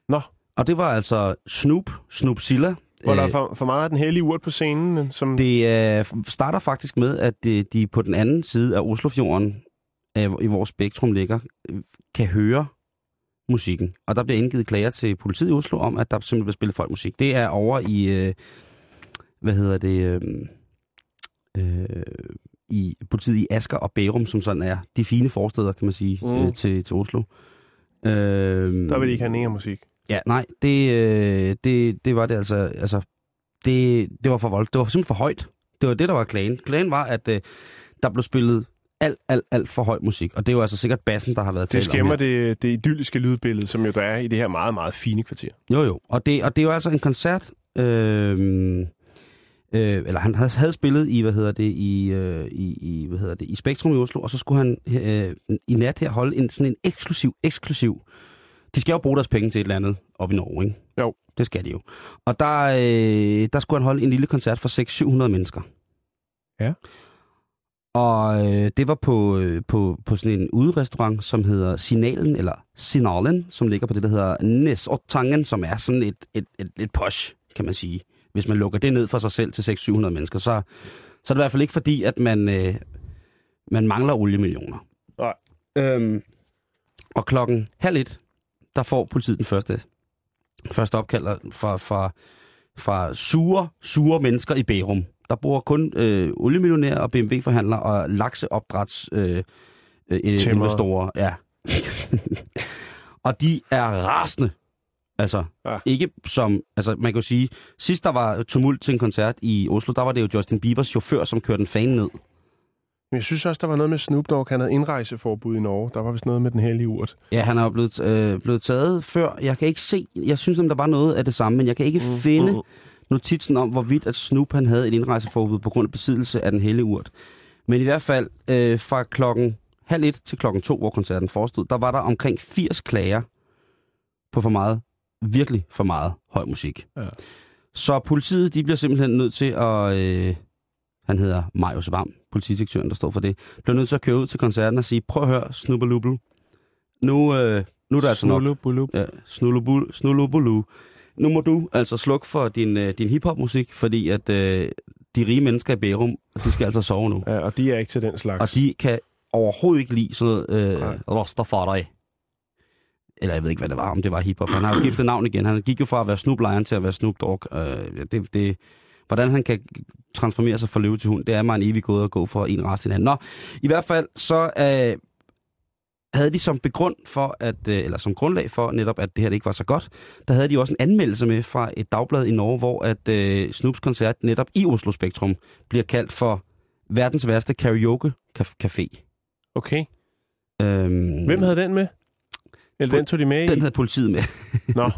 Nå. Og det var altså Snoop, Snoop Silla. Hvor der er Øh, for, for meget af den hellige urt på scenen, som... Det øh, starter faktisk med, at øh, de på den anden side af Oslofjorden, øh, i vores spektrum ligger, øh, kan høre musikken. Og der bliver indgivet klager til politiet i Oslo om, at der simpelthen bliver spillet folkmusik. Det er over i, øh, hvad hedder det, øh, øh, i politiet i Asker og Bærum, som sådan er de fine forsteder, kan man sige, Mm. mm. øh, til, til Oslo. Øh, Der vil de ikke have nære musik. Ja, nej, det, øh, det, det var det altså, altså det, det var for voldt. Det var simpelthen for højt. Det var det, der var klagen. Klagen var, at øh, der blev spillet alt, alt, alt for høj musik. Og det er jo altså sikkert bassen, der har været Det talt om skæmmer det, det idylliske lydbillede, som jo der er i det her meget, meget fine kvarter. Jo, jo. Og det, og det er jo altså en koncert, øh, øh, eller han havde, havde spillet i, hvad hedder det, i, øh, i, i, hvad hedder det, i Spektrum i Oslo, og så skulle han øh, i nat her holde en sådan en eksklusiv, eksklusiv, de skal jo bruge deres penge til et eller andet op i Norge, ikke? Jo. Det skal de jo. Og der, øh, der skulle han holde en lille koncert for 600-700 mennesker. Ja. Og øh, det var på, øh, på, på sådan en uderestaurant, som hedder Signalen, eller Signalen, som ligger på det, der hedder Nesotangen, som er sådan et, et, et, et posh, kan man sige. Hvis man lukker det ned for sig selv til 600-700 mennesker, så, så er det i hvert fald ikke fordi, at man, øh, man mangler oliemillioner. Nej. Øhm, og klokken halv et, der får politiet den første, første opkald fra, fra, fra sure, sure mennesker i Bærum. Der bor kun øh, oliemillionærer og BMW-forhandlere og lakseopdræts øh, øh, investorer. Ja. og de er rasende. Altså, Ja. ikke som, altså man kan jo sige, sidst der var tumult til en koncert i Oslo, der var det jo Justin Biebers chauffør, som kørte en fan ned. Men jeg synes også, der var noget med Snoop Dogg. Han havde indrejseforbud i Norge. Der var vist noget med den hellige urt. Ja, han er blevet, øh, blevet taget før. Jeg kan ikke se, jeg synes, der var noget af det samme, men jeg kan ikke mm, finde mm. Notitsen om, hvorvidt at Snoop han havde et indrejseforbud på grund af besiddelse af den hellige urt. Men i hvert fald øh, fra klokken halv et til klokken to, hvor koncerten forestod, der var der omkring 80 klager på for meget, virkelig for meget høj musik. Ja. Så politiet, de bliver simpelthen nødt til at, øh, han hedder Marius Vam, politidirektøren, der står for det, bliver nødt til at køre ud til koncerten og sige, prøv at høre, snubbelubbel, nu, øh, nu er der altså nok. Ja, snulubul, snulubulu. Nu må du altså slukke for din, øh, din hiphop-musik, fordi at øh, de rige mennesker i Bærum, de skal altså sove nu. Ja, og de er ikke til den slags. Og de kan overhovedet ikke lide sådan noget øh, Nej. Rastafari. Eller jeg ved ikke, hvad det var, om det var hiphop. Han har skiftet navn igen. Han gik jo fra at være Snoop Lion til at være Snoop Dogg. Øh, det, det, hvordan han kan transformere sig fra løve til hund, det er mig en evig gået at gå for en rast i den anden. Nå, i hvert fald så øh, havde de som begrund for, at, øh, eller som grundlag for netop, at det her ikke var så godt, der havde de også en anmeldelse med fra et dagblad i Norge, hvor at øh, Snoops koncert netop i Oslo Spektrum bliver kaldt for verdens værste karaoke café. Okay. Øhm, Hvem havde den med? Eller den tog de med i? Den havde politiet med. Nå.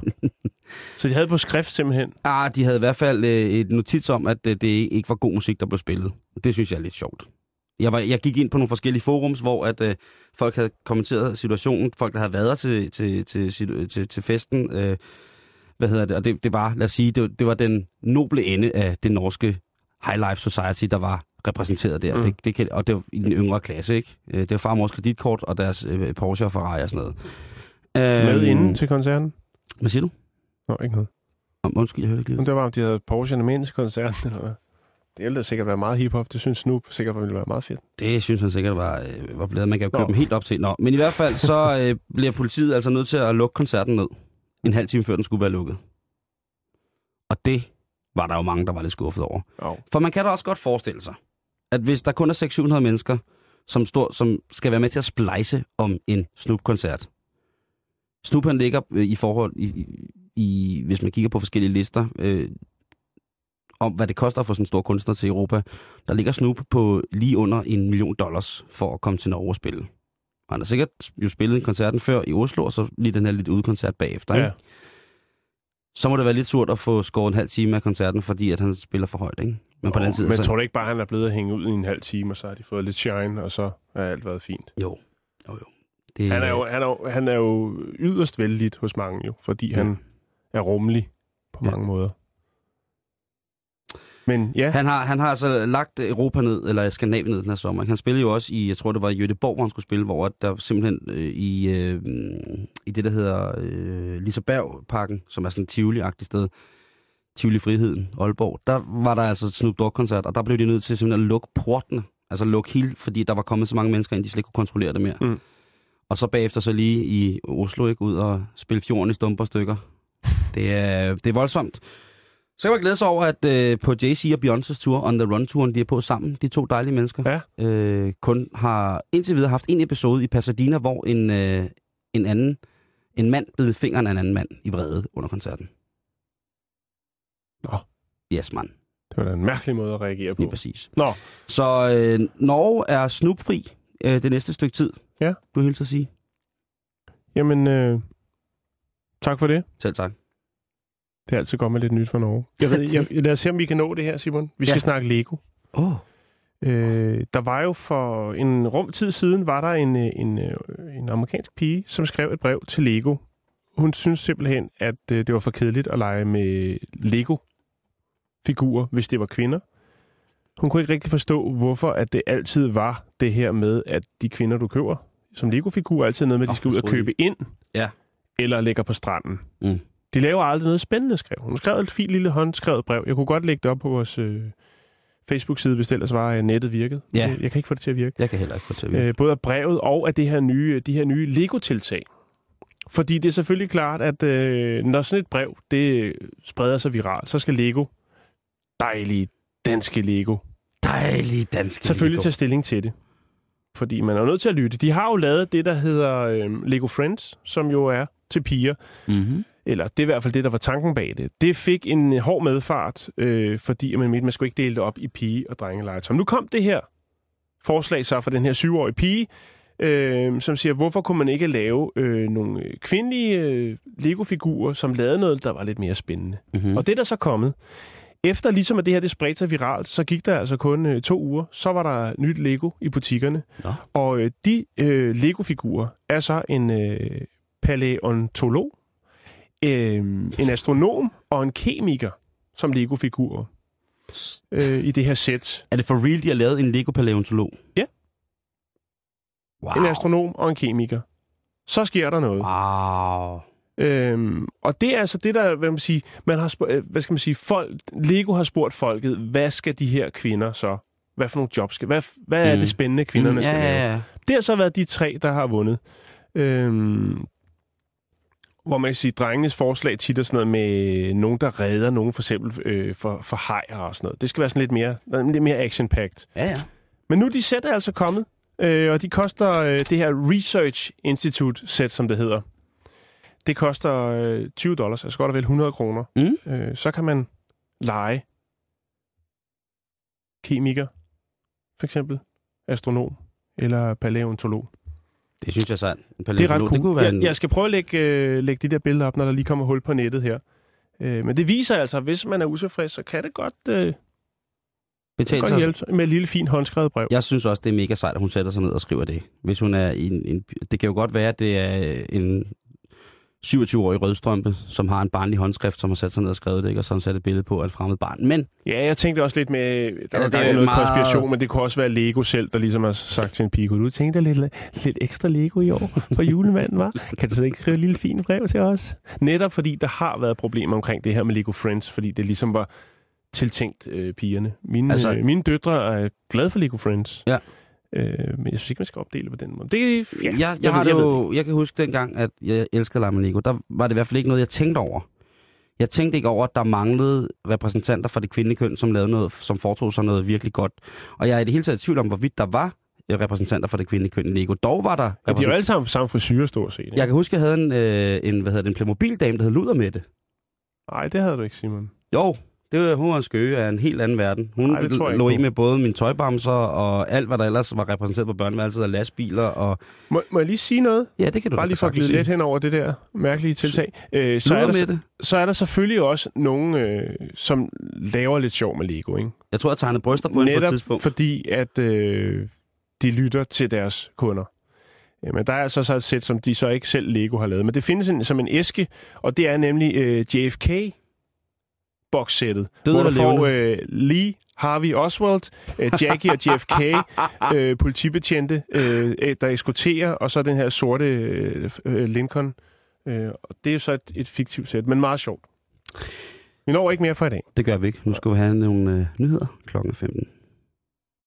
Så de havde på skrift simpelthen? Ah, de havde i hvert fald øh, et notits om, at øh, det ikke var god musik, der blev spillet. Det synes jeg er lidt sjovt. Jeg, var, jeg gik ind på nogle forskellige forums, hvor at, øh, folk havde kommenteret situationen. Folk, der havde været til, til, til, til, til, til festen. Øh, hvad hedder det? Og det, det var, lad os sige, det, det var den noble ende af det norske High Life Society, der var repræsenteret der. Mm. Mm. Det, det kan, og det var i den yngre klasse, ikke? Øh, Det var far og mors kreditkort og deres øh, Porsche og Ferrari og sådan noget. Med Øhm, inden til koncerten? Hvad siger du? Nå, ikke noget. Om, undskyld, jeg hørte ikke lige. Men det var, om de havde Porsche'erne med ind til koncerten, eller hvad? Det ville sikkert være meget hiphop. Det synes Snoop sikkert ville være meget fedt. Det synes han sikkert var, øh, var blevet. Man kan jo købe Nå. dem helt op til. Nå, men i hvert fald så øh, bliver politiet altså nødt til at lukke koncerten ned. En halv time før den skulle være lukket. Og det var der jo mange, der var lidt skuffet over. Oh. For man kan da også godt forestille sig, at hvis der kun er 600-700 mennesker, som, står, som skal være med til at splice om en Snoop-koncert. Snoop han ligger øh, i forhold, i, i, hvis man kigger på forskellige lister, øh, om hvad det koster at få sådan en stor kunstner til Europa, der ligger Snoop på lige under en million dollars for at komme til Norge og spille. Og han har sikkert jo spillet en koncerten før i Oslo, og så lige den her lidt udkoncert bagefter. Ja. Ikke? så må det være lidt surt at få skåret en halv time af koncerten, fordi at han spiller for højt, ikke? Men på den side, Men så... tror du ikke bare, han er blevet at hænge ud i en halv time, og så har de fået lidt shine, og så er alt været fint? Jo, jo, jo. Det, Han er jo, han er jo, han er jo yderst vældigt hos mange, jo, fordi Ja. han er rummelig på Ja. mange måder. Men ja, Han har, han har altså lagt Europa ned, eller Skandinavien ned den her sommer. Han spillede jo også i, jeg tror det var i Göteborg, hvor han skulle spille, hvor der simpelthen øh, i, øh, i det, der hedder øh, Liseberg-parken, som er sådan et Tivoli-agtigt sted, Tivoli Friheden, Aalborg, der var der altså et Snoop Dogg-koncert, og der blev de nødt til simpelthen at lukke portene, altså lukke hele, fordi der var kommet så mange mennesker ind, de slet ikke kunne kontrollere det mere. Mm. Og så bagefter så lige i Oslo, ikke, ud og spille fjorden i stumper stykker. Det er, det er voldsomt. Så kan man glæde sig over, at øh, på Jay-Z og Beyoncé's tur, On The Run-turen, de er på sammen, de to dejlige mennesker. Ja. Øh, kun har indtil videre haft en episode i Pasadena, hvor en, øh, en anden, en mand bed fingeren af en anden mand i vrede under koncerten. Nå. Yes, mand. det var da en mærkelig måde at reagere på. Lige præcis. Nå, Så øh, Norge er snupfri øh, det næste stykke tid. Ja. Du hilser at sige. jamen, øh, tak for det. Selv tak. Det er altid godt med lidt nyt fra Norge. Jeg ved, jeg, lad os se, om vi kan nå det her, Simon. Vi skal Ja. snakke Lego. Oh. Øh, der var jo for en rum tid siden, var der en, øh, en, øh, en amerikansk pige, som skrev et brev til Lego. Hun synes simpelthen, at øh, det var for kedeligt at lege med Lego-figurer, hvis det var kvinder. Hun kunne ikke rigtig forstå, hvorfor at det altid var det her med, at de kvinder, du køber som Lego-figurer, er altid noget med, at de Åh, skal ud og købe ind, Ja. eller lægger på stranden. Mm. De laver aldrig noget spændende, skrev hun. Hun skrev et fint lille håndskrevet brev. Jeg kunne godt lægge det op på vores øh, Facebook-side, hvis det ellers var, at nettet virkede. Ja. Jeg, jeg kan ikke få det til at virke. Jeg kan heller ikke få det til at virke. Øh, både af brevet og af det her nye, de her nye Lego-tiltag. Fordi det er selvfølgelig klart, at øh, når sådan et brev, det spreder sig viralt, så skal Lego, dejlige danske Lego, Dejlig dansk. selvfølgelig tage stilling til det. Fordi man er nødt til at lytte. De har jo lavet det, der hedder øh, Lego Friends, som jo er til piger. Mm-hmm. Eller det er i hvert fald det, der var tanken bag det. Det fik en hård medfart, øh, fordi man mente, man skulle ikke dele det op i pige- og drengelegetøj. Nu kom det her forslag så fra den her syvårige pige, øh, som siger, hvorfor kunne man ikke lave øh, nogle kvindelige øh, Lego-figurer, som lavede noget, der var lidt mere spændende. Mm-hmm. Og det er der så kommet. Efter ligesom at det her det spredte sig viralt, så gik der altså kun øh, to uger. Så var der nyt Lego i butikkerne. Nå. Og øh, de øh, Lego-figurer er så en øh, palæontolog, øh, en astronom og en kemiker som Lego-figurer øh, i det her sæt. Er det for real, de har lavet en Lego-paleontolog? Ja. Wow. En astronom og en kemiker. Så sker der noget. Wow. Øhm, og det er altså det, der, hvad man siger, man har spurgt, hvad skal man sige, folk, Lego har spurgt folket, hvad skal de her kvinder så, hvad for nogle jobs skal, hvad, hvad er Mm. det spændende, kvinderne Mm, skal ja, lave? ja, ja. Det har så været de tre, der har vundet. Øhm, hvor man kan sige, drengenes forslag tit er sådan noget med nogen, der redder nogen for eksempel øh, for, for hajer og sådan noget. Det skal være sådan lidt mere, lidt mere action-packed. Ja, ja. Men nu de sæt er altså kommet, øh, og de koster øh, det her Research Institute sæt, som det hedder. Det koster øh, 20 dollars, altså godt og vel 100 kroner. Mm. Øh, så kan man lege kemiker, for eksempel astronom eller paleontolog. Det synes jeg sandt. En Det er ret cool. Det kunne være jeg, en... jeg skal prøve at lægge, øh, lægge de der billeder op, når der lige kommer hul på nettet her. Øh, men det viser altså, at hvis man er utilfreds, så kan det godt, øh, betale sig. hjælpe med et lille fint håndskrevet brev. Jeg synes også, det er mega sejt, at hun sætter sig ned og skriver det. Hvis hun er en, en, det kan jo godt være, at det er en 27-årig rødstrømpe, som har en barnlig håndskrift, som har sat sig ned og skrevet det, ikke? og så har sat et billede på af et fremmed barn. Men Ja, jeg tænkte også lidt med, der Ja, var noget meget- konspiration, men det kunne også være Lego selv, der ligesom har sagt til en pige, kunne du tænke dig lidt, lidt ekstra Lego i år for julemanden, var? Kan du så ikke skrive et lille fint brev til os? Netop fordi der har været problemer omkring det her med Lego Friends, fordi det ligesom var tiltænkt øh, pigerne. Mine, altså, øh, mine døtre er glade for Lego Friends. Ja. Øh, men jeg synes ikke, man skal opdele på den måde. Det, er- ja, jeg, jeg, jeg, har ved- det ved jo, jeg kan huske dengang, at jeg elskede Lego. Der var det i hvert fald ikke noget, jeg tænkte over. Jeg tænkte ikke over, at der manglede repræsentanter for det kvindelige køn, som lavede noget, som foretog sig noget virkelig godt. Og jeg er i det hele taget i tvivl om, hvorvidt der var øh, repræsentanter for det kvindelige køn i Lego. Dog var der Og de er jo repræsentanter. alle sammen samme frisyrer, stort set. Ikke? Jeg kan huske, at jeg havde en, øh, en, hvad hedder det, en Playmobil-dame, der hed Ludermette. Nej, det havde du ikke, Simon. Jo, Det hun var en skøge af en helt anden verden. Hun ikke lå i med både mine tøjbamser og alt, hvad der ellers var repræsenteret på børneværelset af lastbiler. Og... Må, må jeg lige sige noget? Ja, det kan du Bare lige for at glide lidt hen over det der mærkelige tiltag. Øh, så, er der, så, så er der selvfølgelig også nogen, øh, som laver lidt sjov med Lego, ikke? Jeg tror, jeg tegnede bryster på hende på et Netop tidspunkt. fordi, at øh, de lytter til deres kunder. Øh, Men der er altså så et sæt, som de så ikke selv Lego har lavet. Men det findes en, som en æske, og det er nemlig øh, JFK-bokssættet. Død hvor du får øh, Lee Harvey Oswald, øh, Jackie og JFK, øh, politibetjente, øh, der eskorterer, og så den her sorte øh, øh, Lincoln. Øh, og det er jo så et, et fiktivt sæt, men meget sjovt. Vi når ikke mere for i dag. Det gør vi ikke. Nu skal vi have nogle øh, nyheder klokken 15.